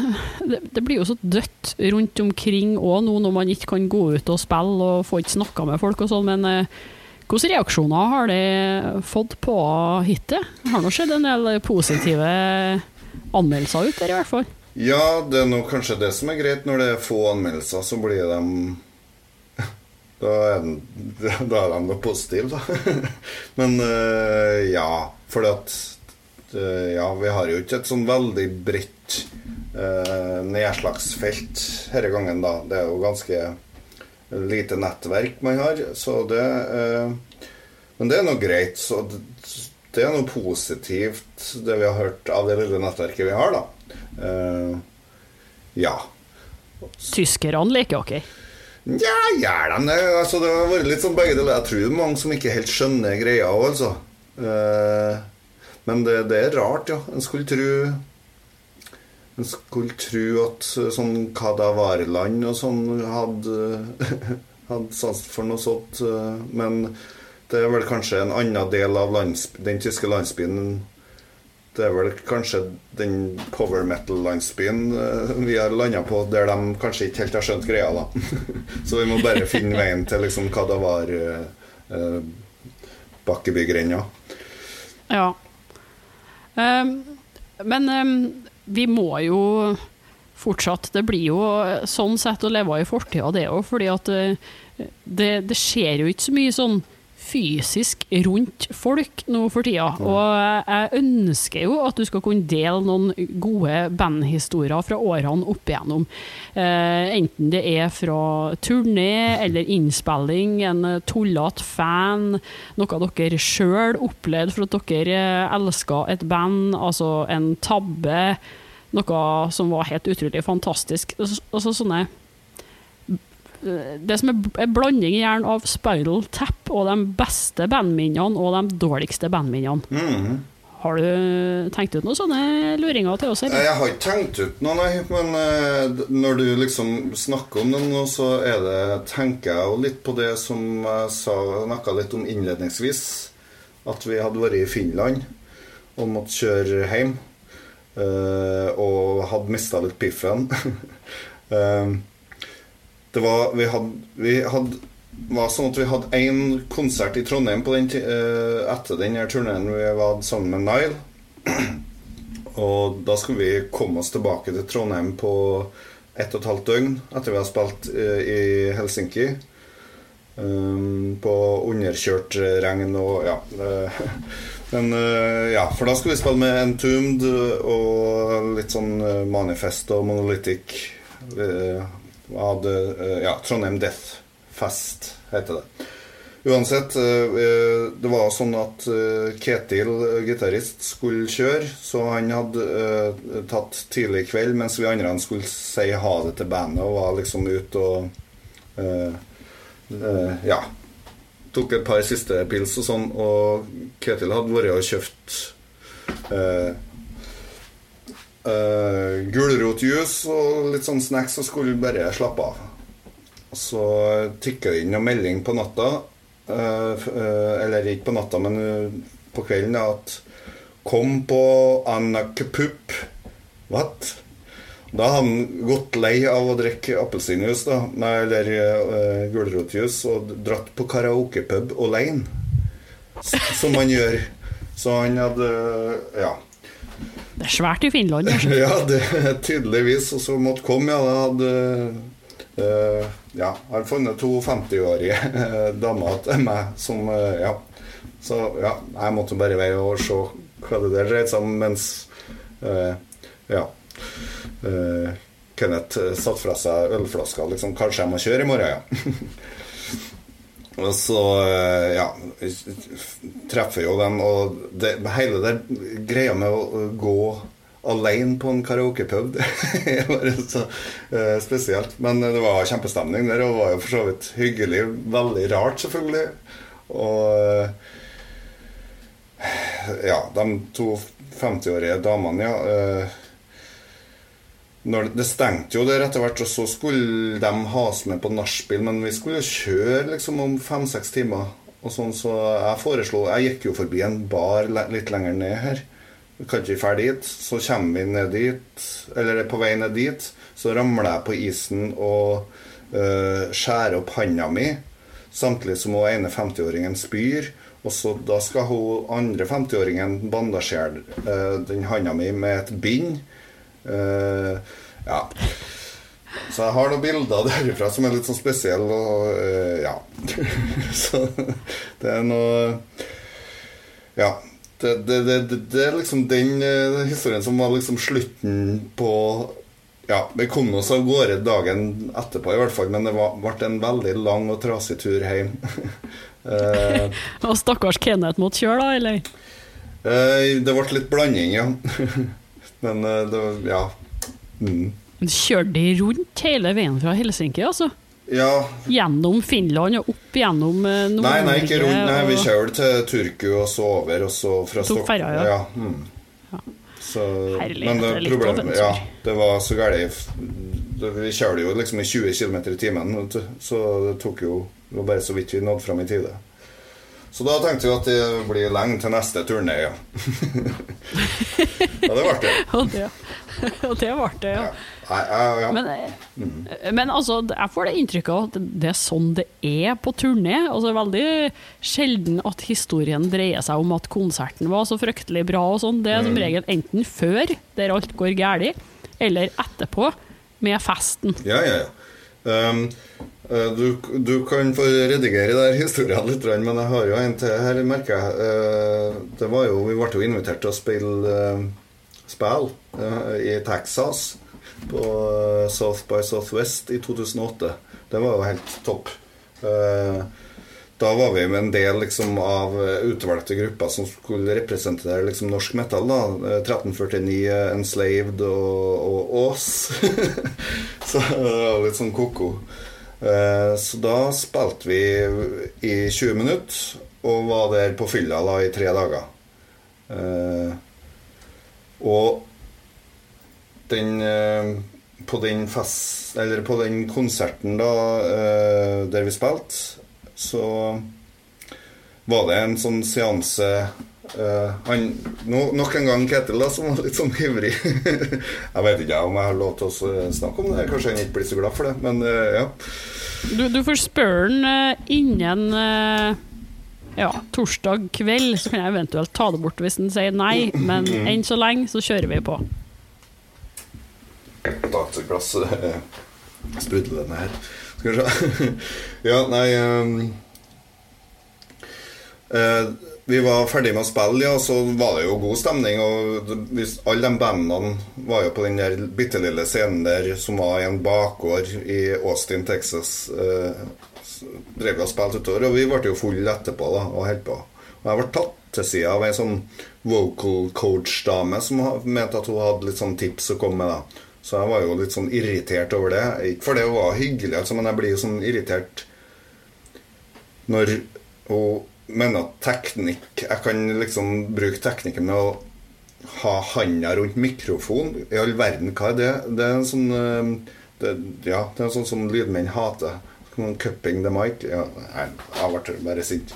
Det, det, blir jo så dødt rundt omkring òg nå når man ikke kan gå ut og spille og få ikke snakka med folk og sånn, men eh, hvilke reaksjoner har de fått på hittet? Det har nå skjedd en del positive anmeldelser ut der, i hvert fall. Ja, det er nå kanskje det som er greit. Når det er få anmeldelser, så blir de *laughs* Da er, de, *laughs* da er de noe positive, da. *laughs* Men ja. For at eh, ja, vi har jo ikke et sånn veldig bredt eh, nedslagsfelt denne gangen, da. Det er jo ganske lite nettverk man har, så det eh, Men det er nå greit. Så det, det, er noe positivt, det vi har hørt av det lille nettverket vi har, da. Eh, ja. Tyskerne liker dere? Ja, gjør de det? Altså, det har vært litt sånn begge deler. Jeg tror det er mange som ikke helt skjønner greia òg, altså. Eh, men det, det, er rart, ja. En skulle tro En skulle tro at eh, sånn Kadavarland og sånn hadde, *laughs* hadde sans for noe sånt. Eh, men det er vel kanskje en annen del av den tyske landsbyen det er vel kanskje den power metal-landsbyen vi har landa på, der de kanskje ikke helt har skjønt greia, da. *laughs* Så vi må bare finne veien til liksom hva det var eh, Bakkebygrenda. Ja. Um, men um, vi må jo fortsatt Det blir jo sånn sett å leve i fortida, det òg, fordi at uh, det, det skjer jo ikke så mye sånn fysisk rundt folk nå for tida. Og jeg ønsker jo at du skal kunne dele noen gode bandhistorier fra årene opp igjennom. Eh, enten det er fra turné eller innspilling, en tullete fan, noe dere sjøl opplevde for at dere elska et band, altså en tabbe, noe som var helt utrolig fantastisk. Altså sånne det som er en blanding gjerne av Spiral Tap og de beste bandminnene og de dårligste bandminnene. Mm. Har du tenkt ut noen sånne luringer til oss? Eller? Jeg har ikke tenkt ut noe, nei. Men uh, når du liksom snakker om det nå, så er det, tenker jeg jo litt på det som jeg snakka litt om innledningsvis. At vi hadde vært i Finland og måtte kjøre hjem. Uh, og hadde mista litt piffen. uh, *laughs* Det var Vi hadde, vi hadde var sånn at vi hadde én konsert i Trondheim den, uh, etter den turneen vi var sammen med Nile. *clears throat* Og da skulle vi komme oss tilbake til Trondheim på ett og et halvt døgn etter vi hadde spilt uh, i Helsinki. Um, på underkjørt regn og ja. Uh, *laughs* men ja, for da skulle vi spille med Entombed og litt sånn Manifest og Monolithic. Hadde, eh, ja, Trondheim Death Fest heter det. Uansett, eh, eh, det var sånn at Ketil, gitarist, skulle kjøre. Så han hadde tatt tidlig kveld mens vi andre skulle si ha det til bandet og var liksom ute og Ja. Tok et par siste pils og sånn. Og Ketil hadde vært og kjøpt uh, gulrotjuice og litt sånn snacks, og skulle bare slappe av. Så tikker det inn noen melding på natta, uh, uh, eller ikke på natta, men på kvelden, at Kom på Anakapup. What? Da hadde han gått lei av å drikke appelsinjuice, da, eller uh, gulrotjuice, og dratt på karaokepub alene. Som man gjør Så han hadde Ja. Det er svært i Finland. *laughs* Ja, det tydeligvis. Og så måtte komme, ja. Det hadde uh, Ja, jeg har funnet to 50-årige eh, damer til meg som uh, Ja. Så ja, jeg måtte bare være og se hva det der dreide seg om, mens Ja. Kenneth satte fra seg ølflaska. Liksom, kanskje jeg må kjøre i morgen, ja. *laughs* Og så, eh, ja Treffer jo dem, og det, hele det greia med å gå alene på en karaokepub *laughs* Det er bare så eh, spesielt. Men det var kjempestemning der, og var jo for så vidt hyggelig. Veldig rart, selvfølgelig. Og eh, ja, de to 50-årige damene, ja. Eh, når det stengte jo der etter hvert, og så skulle de ha oss med på nachspiel, men vi skulle jo kjøre liksom om fem-seks timer. Og sånn, så jeg foreslo Jeg gikk jo forbi en bar litt lenger ned her. Vi kan ikke dra dit. Så kommer vi ned dit, eller på vei ned dit, så ramler jeg på isen og øh, skjærer opp handa mi. Samtidig som hun ene 50-åringen spyr. Og så da skal hun andre 50-åringen bandasjere øh, den handa mi med et bind. Eh, ja. Så jeg har noen bilder derifra som er litt sånn spesielle, og eh, ja. *laughs* så det er noe Ja. Det, det, det, det, er liksom den eh, historien som var liksom slutten på Ja, vi kom oss av gårde dagen etterpå, i hvert fall, men det var, ble en veldig lang og trasig tur hjem. uh, *laughs* *laughs* Og stakkars Kenneth måtte kjøre, da, eller? Uh, det ble litt blanding, ja. Men eh, det var Ja. Mm. Kjørte de rundt hele veien fra Helsinki, altså? Ja, Gjennom Finland og opp gjennom eh, Nei, Nord-Norge? nei, ikke rundt. Nei, vi kjørte til Turku og så over, og så fra Stockholm. Ja. ja. Mm. Så, Herlig, men det, det problemet, ja, det var så galt. Vi kjørte jo liksom i 20 km i timen, så det tok jo Det var bare så vidt vi nådde fram i tide. Så da tenkte vi at det blir lenge til neste turné, ja. ja, det ble det. *laughs* Og det, og det ble det, ja. Ja. Ja. Men, mm. men altså, jeg får det inntrykket av at det er sånn det er på turné. Altså, det er veldig sjelden at historien dreier seg om at konserten var så fryktelig bra og sånn. Det er Mm. som regel enten før, der alt går galt, eller etterpå, med festen. Ja, ja, ja. Um, eh, du, du kan få redigere der historien litt, men jeg har jo en til her, merker jeg. Eh, Det var jo, Vi ble jo invitert til å spille uh, spill eh, i Texas på eh, South by Southwest i 2008. Det var jo helt topp. Eh, da var vi med en del liksom, av eh, utvalgte grupper som skulle representere liksom, norsk metal. da Eh, 1349, eh, Enslaved og, og Ås. *laughs* så det var litt sånn ko-ko. Eh, så da spilte vi i 20 minutter og var der på fylla da, i tre dager. Eh, og den eh, På den fest... På den konserten da eh, der vi spilte, så var det en sånn seanse Uh, han, no, Nok en gang Ketil, da, som var litt sånn ivrig. *laughs* jeg vet ikke om jeg har lov til å snakke om det. Kanskje han ikke blir så glad for det, men uh, ja. Du, du får spørre den uh, innen ja, torsdag kveld, så kan jeg eventuelt ta det bort hvis den sier nei. Men enn så lenge så kjører vi på. Ta et glass uh, sprudlende her. Skal vi se. *laughs* ja, nei um, uh, Vi var ferdig med å spille, ja, så var det jo god stemning. Og alle de bandene var jo på den der bitte lille scenen der som var i en bakgård i Austin, Texas. Uh, drev og spilte utover, og vi ble jo fulle etterpå da, og holdt på. Og jeg ble tatt til sida av ei sånn vocal coach-dame som mente at hun hadde litt sånn tips å komme med. da Så jeg var jo litt sånn irritert over det. Ikke for det var hyggelig, altså, men jeg blir jo sånn irritert når hun mener at teknikk Jeg kan liksom bruke teknikken med å ha handa rundt mikrofon. I all verden, hva er det? Det er en sånn eh, det, Ja, det er sånn som lydmenn hater. Cupping the mic. Ja, nei, jeg ble bare sint.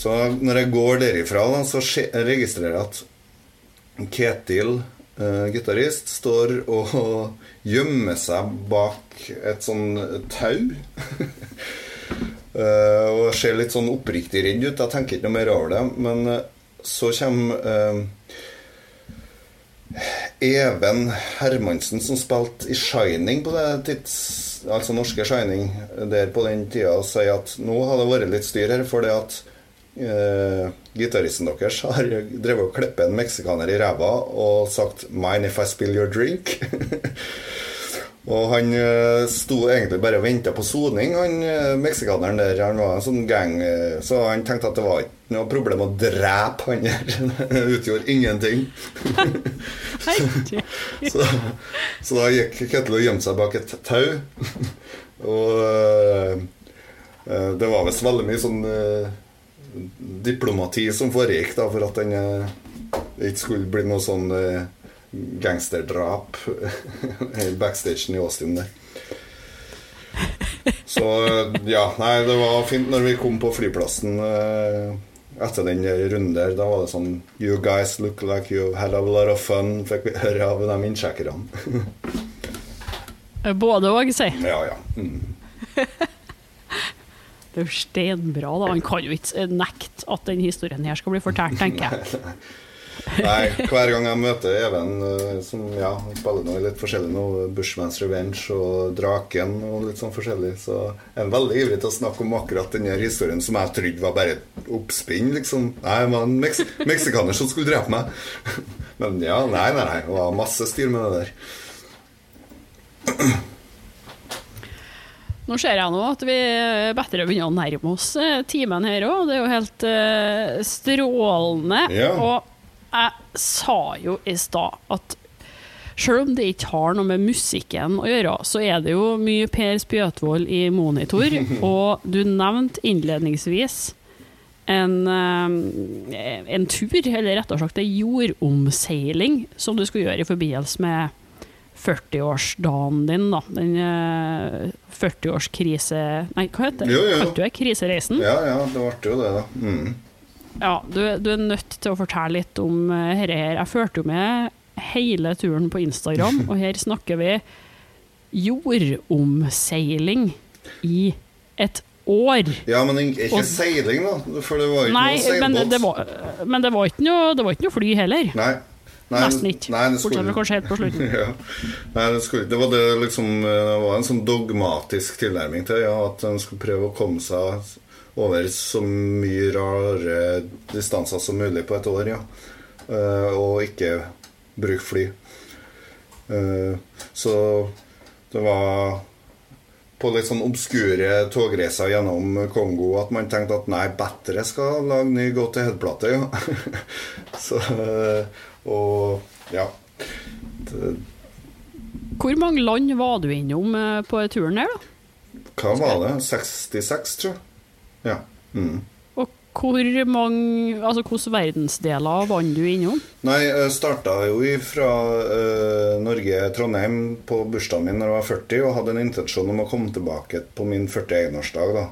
Så når jeg går derifra, da, så registrerer jeg at Ketil, eh, gitarist, står og gjemmer seg bak et sånn tau. uh, *laughs* og ser litt sånn oppriktig redd ut. Jeg tenker ikke noe mer over det. Men eh, så kommer Even Hermansen, som spilte i Shining på det tids... Altså norske Shining der på den tida, og sier at nå har det vært litt styr her fordi at eh, gitaristen deres har drevet og klippet en meksikaner i ræva og sagt 'Mind if I spill your drink'? *laughs* Og han uh, sto egentlig bare og venta på soning, han uh, meksikaneren der. Han var en sånn gang, uh, så han tenkte at det var ikke noe problem å drepe han der. *laughs* Det utgjorde ingenting. *laughs* så, så da gikk Ketil og gjemte seg bak et tau. og det var visst veldig mye sånn diplomati som foregikk da, for at den eh, ikke skulle bli noe sånn eh, gangsterdrap *laughs* i backstagen i Austin der. Så ja, nei, det var fint når vi kom på flyplassen eh, etter den runden der. Da var det sånn You guys look like you've had a lot of fun, fikk vi høre av de innsjekkerne. *laughs* Både òg, si. ja, ja. Mm. *laughs* Det er jo stenbra, da. Han kan jo ikke nekte at den historien her skal bli fortalt, tenker jeg. *laughs* Nei, hver gang jeg møter Even, eh, som ja, spiller noe litt forskjellig nå, Bushman's Revenge og Draken og litt sånn forskjellig, så er han veldig ivrig til å snakke om akkurat denne historien som jeg trodde var bare et oppspinn, liksom. Nei, det var en meks meksikaner som skulle drepe meg. *laughs* Men ja, nei, nei, nei. Det var masse styr med det der. Nå ser jeg nå at vi bedre begynner å nærme oss eh, timen her òg. Det er jo helt uh, strålende. Ja. Og jeg sa jo i stad at selv om det ikke har noe med musikken å gjøre, så er det jo mye Per Spjøtvold i monitor. *laughs* Og du nevnte innledningsvis en, eh, en tur, eller rettere sagt en jordomseiling, som du skulle gjøre i forbindelse med 40-årsdagen din, da. Den eh, 40-årskrise... Nei, hva heter det? Jo, jo. Kalte du det krisereisen? Ja, ja, det ble jo det, da. Mm. Ja, du, du er nødt til å fortelle litt om uh, dette her. Jeg førte jo med hele turen på Instagram, *laughs* og her snakker vi jordomseiling i et år. Ja, men ikke Og- seiling, da. For det var ikke Nei, noe men det var, men det var ikke noe, det var ikke noe fly heller. Nei. Nei, Nesten ikke. Nei, det Bortsett fra kanskje helt på slutten. *laughs* ja. Nei, det, skulle, det var det liksom Det var en sånn dogmatisk tilnærming til ja, at en skulle prøve å komme seg over så mye rare distanser som mulig på et år, ja. Uh, og ikke bruke fly. Uh, så det var på litt sånn obskure togreiser gjennom Kongo at man tenkte at nei, bedre skal lage ny Go to Head-plate, ja. *laughs* så eh, Og ja. Det, Hvor mange land var du innom eh, på turen der, da? hva var det? 66, tror jeg. Ja. Mm. Og hvor mange, altså hvilke verdensdeler vant du innom? Nei, jeg starta jo fra uh, Norge, Trondheim, på bursdagen min når jeg var 40, og hadde en intensjon om å komme tilbake på min 41-årsdag. da.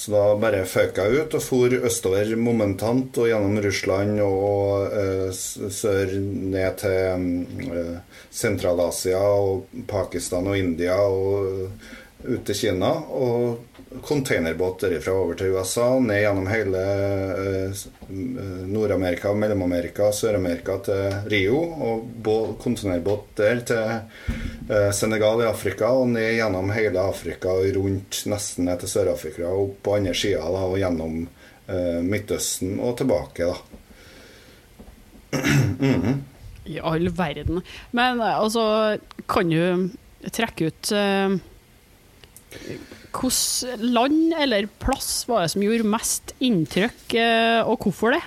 Så da bare føk jeg ut og for østover momentant og gjennom Russland og eh, sør ned til eh, Sentral-Asia og Pakistan og India og eh, ut til Kina. Og containerbåt fra over til USA, ned gjennom hele eh, eh, Nord-Amerika, Mellom-Amerika, Sør-Amerika til Rio. Og bå- containerbåt der til eh, Senegal i Afrika, og ned gjennom hele Afrika og rundt nesten ned til Sør-Afrika og opp på andre sida og gjennom Midtøsten og tilbake, da. *clears throat* I all verden. Men altså, kan du trekke ut uh, Hvilket land eller plass var det som gjorde mest inntrykk, eh, og hvorfor det?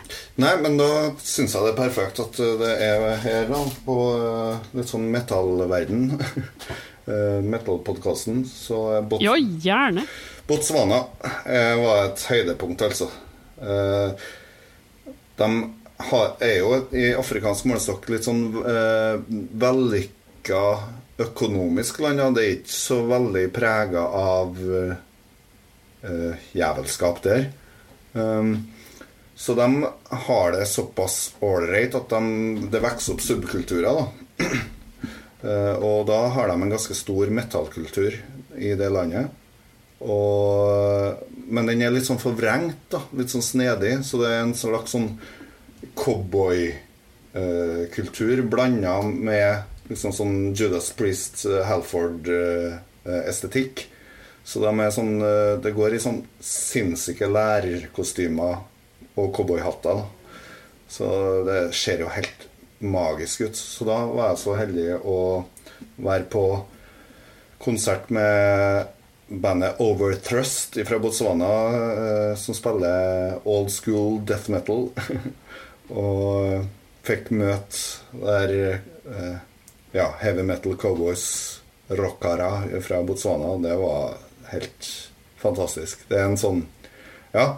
Nei, men da syns jeg det er perfekt at eh, det er her, da, på eh, litt sånn metallverden. *laughs* Metallpodkasten. Så Bot Ja, gjerne. Botswana var et høydepunkt, altså. De er jo i afrikansk målestokk litt sånn vellykka økonomisk land. og Det er ikke så veldig prega av uh, jævelskap der. Um, så de har det såpass ålreit at de, det vokser opp subkulturer. da. Uh, *clears throat* og da har de en ganske stor metallkultur i det landet. Og, men den er litt sånn forvrengt, da. Litt sånn snedig. Så det er en slags sånn cowboykultur uh, blanda med liksom sånn Judas Priest, uh, Halford-estetikk. så de er sånn Det går i sånn sinnssyke lærerkostymer og cowboyhatter. Så det ser jo helt magisk ut. Så da var jeg så heldig å være på konsert med bandet Overthrust fra Botswana, eh, som spiller old school death metal. *laughs* og fikk møte der eh, ja, heavy metal cowboys, rockere fra Botswana. Det var helt fantastisk. Det er en sånn Ja.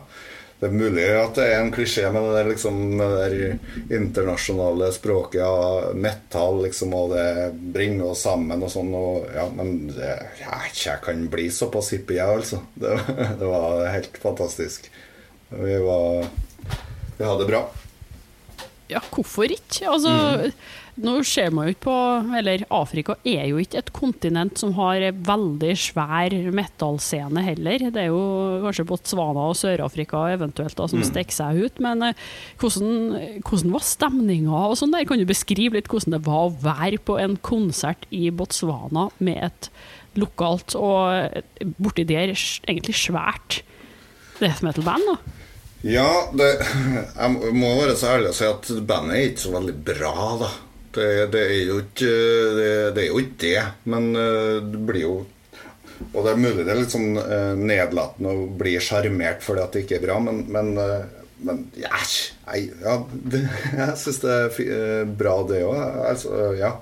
Det er mulig at det er en klisjé med det, liksom, med det internasjonale språket av ja, metall, liksom, og det bringer oss sammen og sånn. Og, ja, men det, ja, jeg kan bli såpass hippie, jeg, altså. Det, *laughs* det, var helt fantastisk. Vi var Vi hadde det bra. Ja, hvorfor ikke? Altså mm. Nå ser man jo ikke på Eller Afrika er jo ikke et kontinent som har veldig svær metallscene heller. Det er jo kanskje Botswana og Sør-Afrika eventuelt da, som mm. stikker seg ut. Men eh, hvordan, hvordan var stemninga og sånn der? Kan du beskrive litt hvordan det var å være på en konsert i Botswana med et lokalt og borti der egentlig svært death metal-band? da? Ja, det, jeg må være så ærlig å si at bandet er ikke så veldig bra, da. Det, det, er jo ikke det, det, er jo ikke det, men eh, det blir jo Og det er mulig det er litt sånn eh, nedlatende å bli sjarmert fordi at det ikke er bra, men, men, eh, men ja, ja det, *laughs* jeg syns det er bra, det òg. Altså, ja.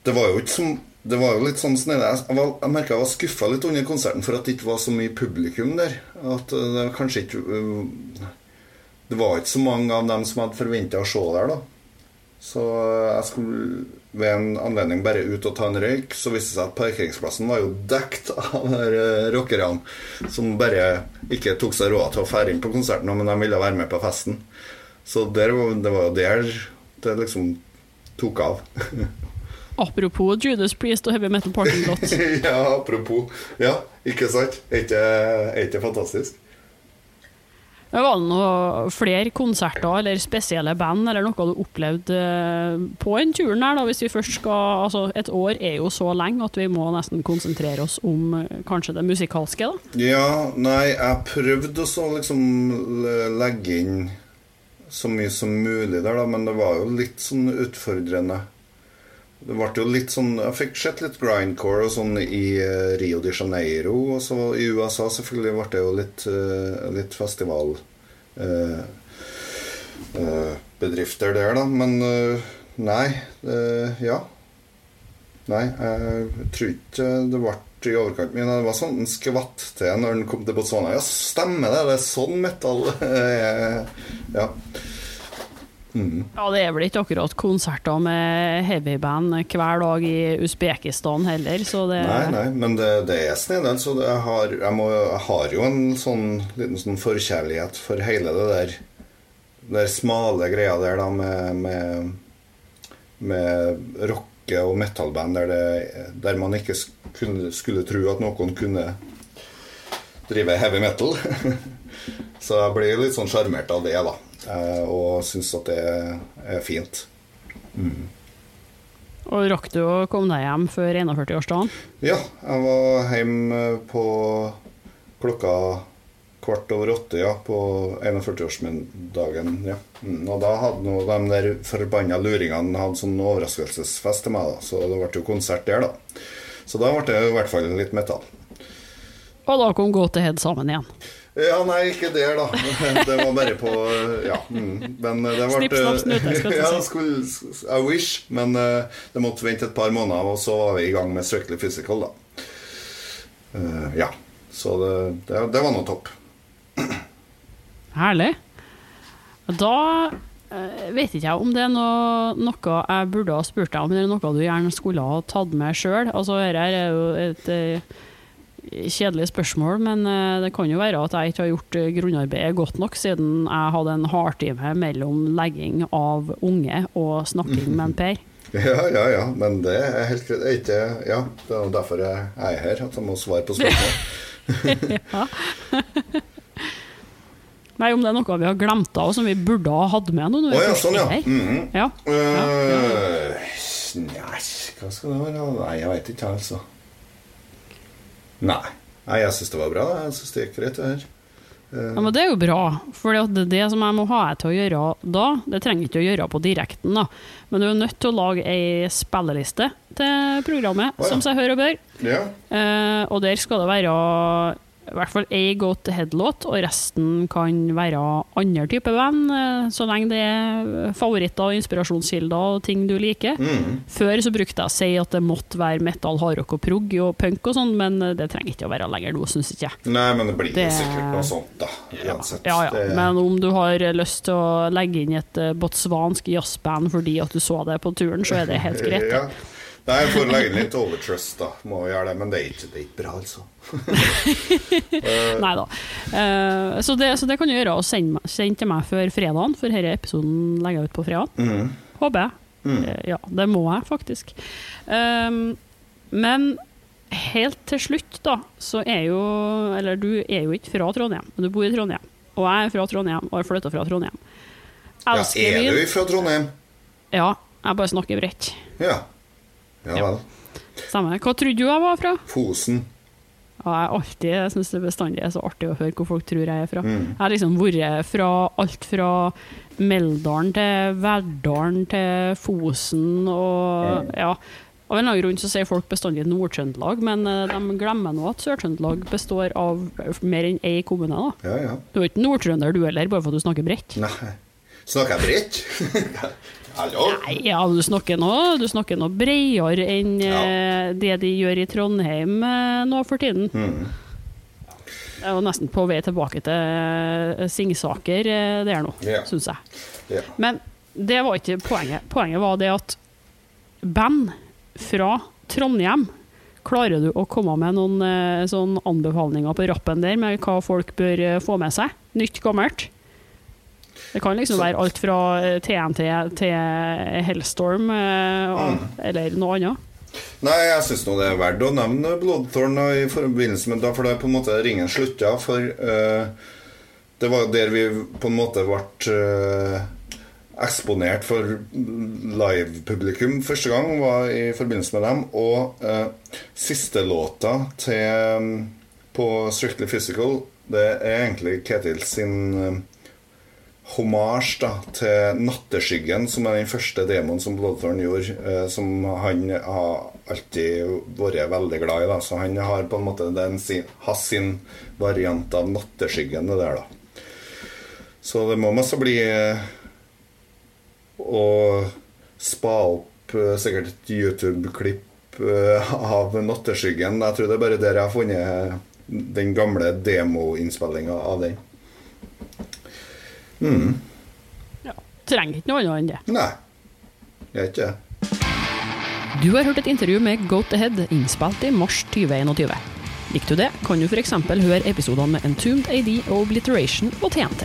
Det var jo ikke som det var jo litt sånn snedig. Jeg, var, jeg merka jeg var skuffa litt under konserten for at det ikke var så mye publikum der. At det kanskje ikke det var ikke så mange av dem som hadde forventa å se der, da. Så jeg skulle ved en anledning bare ut og ta en røyk. Så viste det seg at parkeringsplassen var jo dekt *laughs* av eh, rockerne som bare ikke tok seg råd til å fære inn på konserten, men de ville være med på festen. Så der, det var jo der det liksom tok av. *laughs* apropos Judas Priest og Heavy Metal Parking Lot. *laughs* ja, apropos. Ja, ikke sant? Er ikke det fantastisk? Var det noe flere konserter eller spesielle band eller noe du opplevde eh, på en turen her, da, hvis vi først skal Altså, et år er jo så lenge at vi må nesten konsentrere oss om eh, kanskje det musikalske, da? Ja, nei, jeg prøvde å liksom legge inn så mye som mulig der, da, men det var jo litt sånn utfordrende. Det ble jo litt sånn Jeg fikk sett litt grindcore og sånn i eh, Rio de Janeiro. Og så i USA selvfølgelig ble det jo litt, eh, litt festivalbedrifter eh, der, da. Men nei. Ja. Nei, jeg tror ikke det ble i overkant. min det var sånn en skvatt til når den kom til Botswana. Ja, stemmer det! Det er sånn metall *laughs* Ja. Mm. Ja, det er vel ikke akkurat konserter med heavyband hver dag i Usbekistan heller, så det Nei, nei, men det, det er snedig. Så jeg, har, jeg, må, jeg, har jo en sånn liten sånn forkjærlighet for hele det der der smale greia der da med, med, med rocke- og metallband der, det, der man ikke skulle, skulle tro at noen kunne drive heavy metal. *laughs* så jeg blir litt sånn sjarmert av det, da. Eh, og syns at det er fint. Mm. Og Rakk du å komme deg hjem før 41-årsdagen? Ja, jeg var hjemme på klokka kvart over åtte ja, på 41-årsdagen. Ja. Mm, og da hadde nå de der forbanna luringene hadde sånn overraskelsesfest til meg, da. så det ble jo konsert der, da. Så da ble det i hvert fall litt metall. Og da kom Go to Head sammen igjen? Ja, nei, ikke der, da. Det var bare på Ja. Mm. Men det ble Snipp, snapp, snute, skal *laughs* ja, skulle, I wish. Men det måtte vente et par måneder, og så var vi i gang med Strictly Physical, da. Uh, ja. Så det, det, det var nå topp. Herlig. Da vet ikke jeg om det er noe, noe, jeg burde ha spurt deg om, eller noe du gjerne skulle ha tatt med sjøl. Altså, dette er jo et kjedelig spørsmål, men eh, det kan jo være at jeg ikke har gjort eh, grunnarbeidet godt nok, siden jeg hadde en hardtime mellom legging av unge og snakking med en Per. *laughs* Ja, ja, ja, men det er helt greit. Ja, det er derfor jeg er her, at jeg må svare på spørsmål. *laughs* ja. Nei, om det er noe vi har glemt av, som vi burde ha hatt med nå. når vi ja, sånn, ja. Mm -hmm. Ja. ja. Øh, Nei, hva skal det være? Nei, jeg veit ikke, altså. Nei. Nei, jeg syns det var bra. Jeg syns det gikk greit, det her. Ja, men Det er jo bra, for det, det som jeg må ha jeg til å gjøre da, det trenger jeg ikke å gjøre på direkten, da. men du er nødt til å lage ei spilleliste til programmet, oh, ja. som seg hør og bør. Ja. Eh, og der skal det være i hvert fall ei go to head-låt, og resten kan være andre typer band, eh, så lenge det er favoritter, og inspirasjonskilder og ting du liker. Mm. Før så brukte jeg å si at det måtte være metal, hardrock og prog og punk og sånn, men det trenger ikke å være lenger nå, syns ikke jeg. Nei, men det blir Det- sikkert noe sånt, da. Uansett. Ja, ja. Det- Men om du har lyst til å legge inn et eh, botswansk jazzband fordi at du så det på turen, så er det helt greit. Ja. Nei, jeg får legge inn litt overtrust, da. Må gjøre det, men det er ikke, det er ikke bra, altså. *laughs* Nei da. Uh, så, det, så det kan du gjøre, og sende, meg- send til meg før fredagen, for denne episoden legger jeg ut på fredag. Mm. Håper jeg. Eh, ja, det må jeg faktisk. Um, men helt til slutt, da, så er jo Eller du er jo ikke fra Trondheim, men du bor i Trondheim. Og jeg er fra Trondheim, og har flytta fra Trondheim. Ja, er du fra Trondheim? Ja, jeg bare snakker bredt. Ja. Ja Ja. Stemmer. Hva trodde du jeg var fra? Fosen. Ja, jeg alltid, jeg syns det bestandig er så artig å høre hvor folk tror jeg er fra. Mm. Jeg har liksom vært fra alt fra Meldalen til Verdalen til Fosen og Mm. ja. Av en eller annen grunn så sier folk bestandig Nord-Trøndelag, men eh, de glemmer nå at Sør-Trøndelag består av mer enn én kommune. da. Ja, ja. Du er ikke nordtrønder du heller, bare for at du snakker bredt. Nei. Snakker jeg bredt? *laughs* Hallo? Nei, ja, du snakker nå, du snakker nå bredere enn ja. det de gjør i Trondheim eh, nå for tiden. Mm. Jeg var nesten på vei tilbake til eh, Singsaker eh, der nå, yeah. syns jeg. Yeah. Men det var ikke poenget. Poenget var det at band fra Trondheim Klarer du å komme med noen eh, sånn anbefalinger på rappen der med hva folk bør eh, få med seg? Nytt, gammelt? Det kan liksom Så- være alt fra eh, TNT til Hellstorm eh, og, Mm. eller noe annet. Nei, jeg syns det er verdt å nevne Bloodthorn da, i forbindelse med det, for det er på en måte ringen slutta. For uh, det var der vi på en måte ble uh, eksponert for live-publikum første gang, var i forbindelse med dem. Og uh, siste låta til på Strictly Physical, det er egentlig Ketil sin eh, hommage da, til 'Natteskyggen', som er den første demoen som Bloodthorn gjorde, eh, som han har alltid vært veldig glad i. Da. Så han har på en måte den sin, hans sin variant av 'Natteskyggen', det der, da. Så det må masse bli eh, å spa opp eh, sikkert et YouTube-klipp eh, av 'Natteskyggen'. Jeg tror det er bare der jeg har funnet den gamle demoinnspillinga av den. Ja. Trenger ikke noe annet enn det. Nei, er ikke det. Du har hørt et intervju med Goat Ahead innspilt i mars 2021. Likte du det, kan du f.eks. høre episodene med Entombed AD og Obliteration på TNT.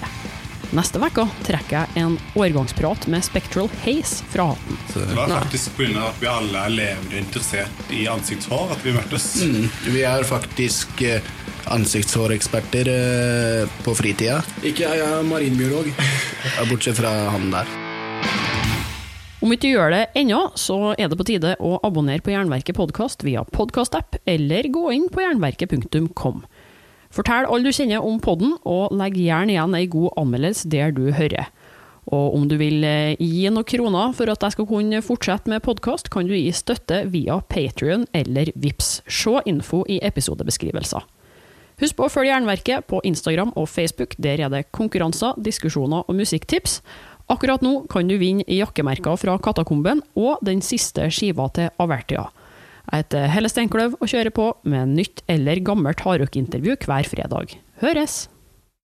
Neste uke trekker jeg en årgangsprat med Spectral Haze fra hatten. Det var faktisk pga. at vi alle er levende interessert i ansiktshår at vi møttes. Vi er faktisk eh, ansiktshåreksperter eh, på fritida. Ikke jeg, jeg er marinbiolog. *laughs* Bortsett fra han der. Om ikke du gjør det ennå, så er det på tide å abonnere på Jernverket podkast via podkastapp, eller gå inn på jernverket.kom. Fortell alle du kjenner om podden, og legg gjerne igjen ei god anmeldelse der du hører. Og om du vil eh, gi noen kroner for at jeg skal kunne fortsette med podkast, kan du gi støtte via Patrion eller Vips. Se info i episodebeskrivelser. Husk på å følge Jernverket på Instagram og Facebook. Der er det konkurranser, diskusjoner og musikktips. Akkurat nå kan du vinne jakkemerker fra Katakomben og den siste skiva til Avertia. Jeg heter Helle Steinkløv og kjører på med nytt eller gammelt hardrockintervju hver fredag. Høres!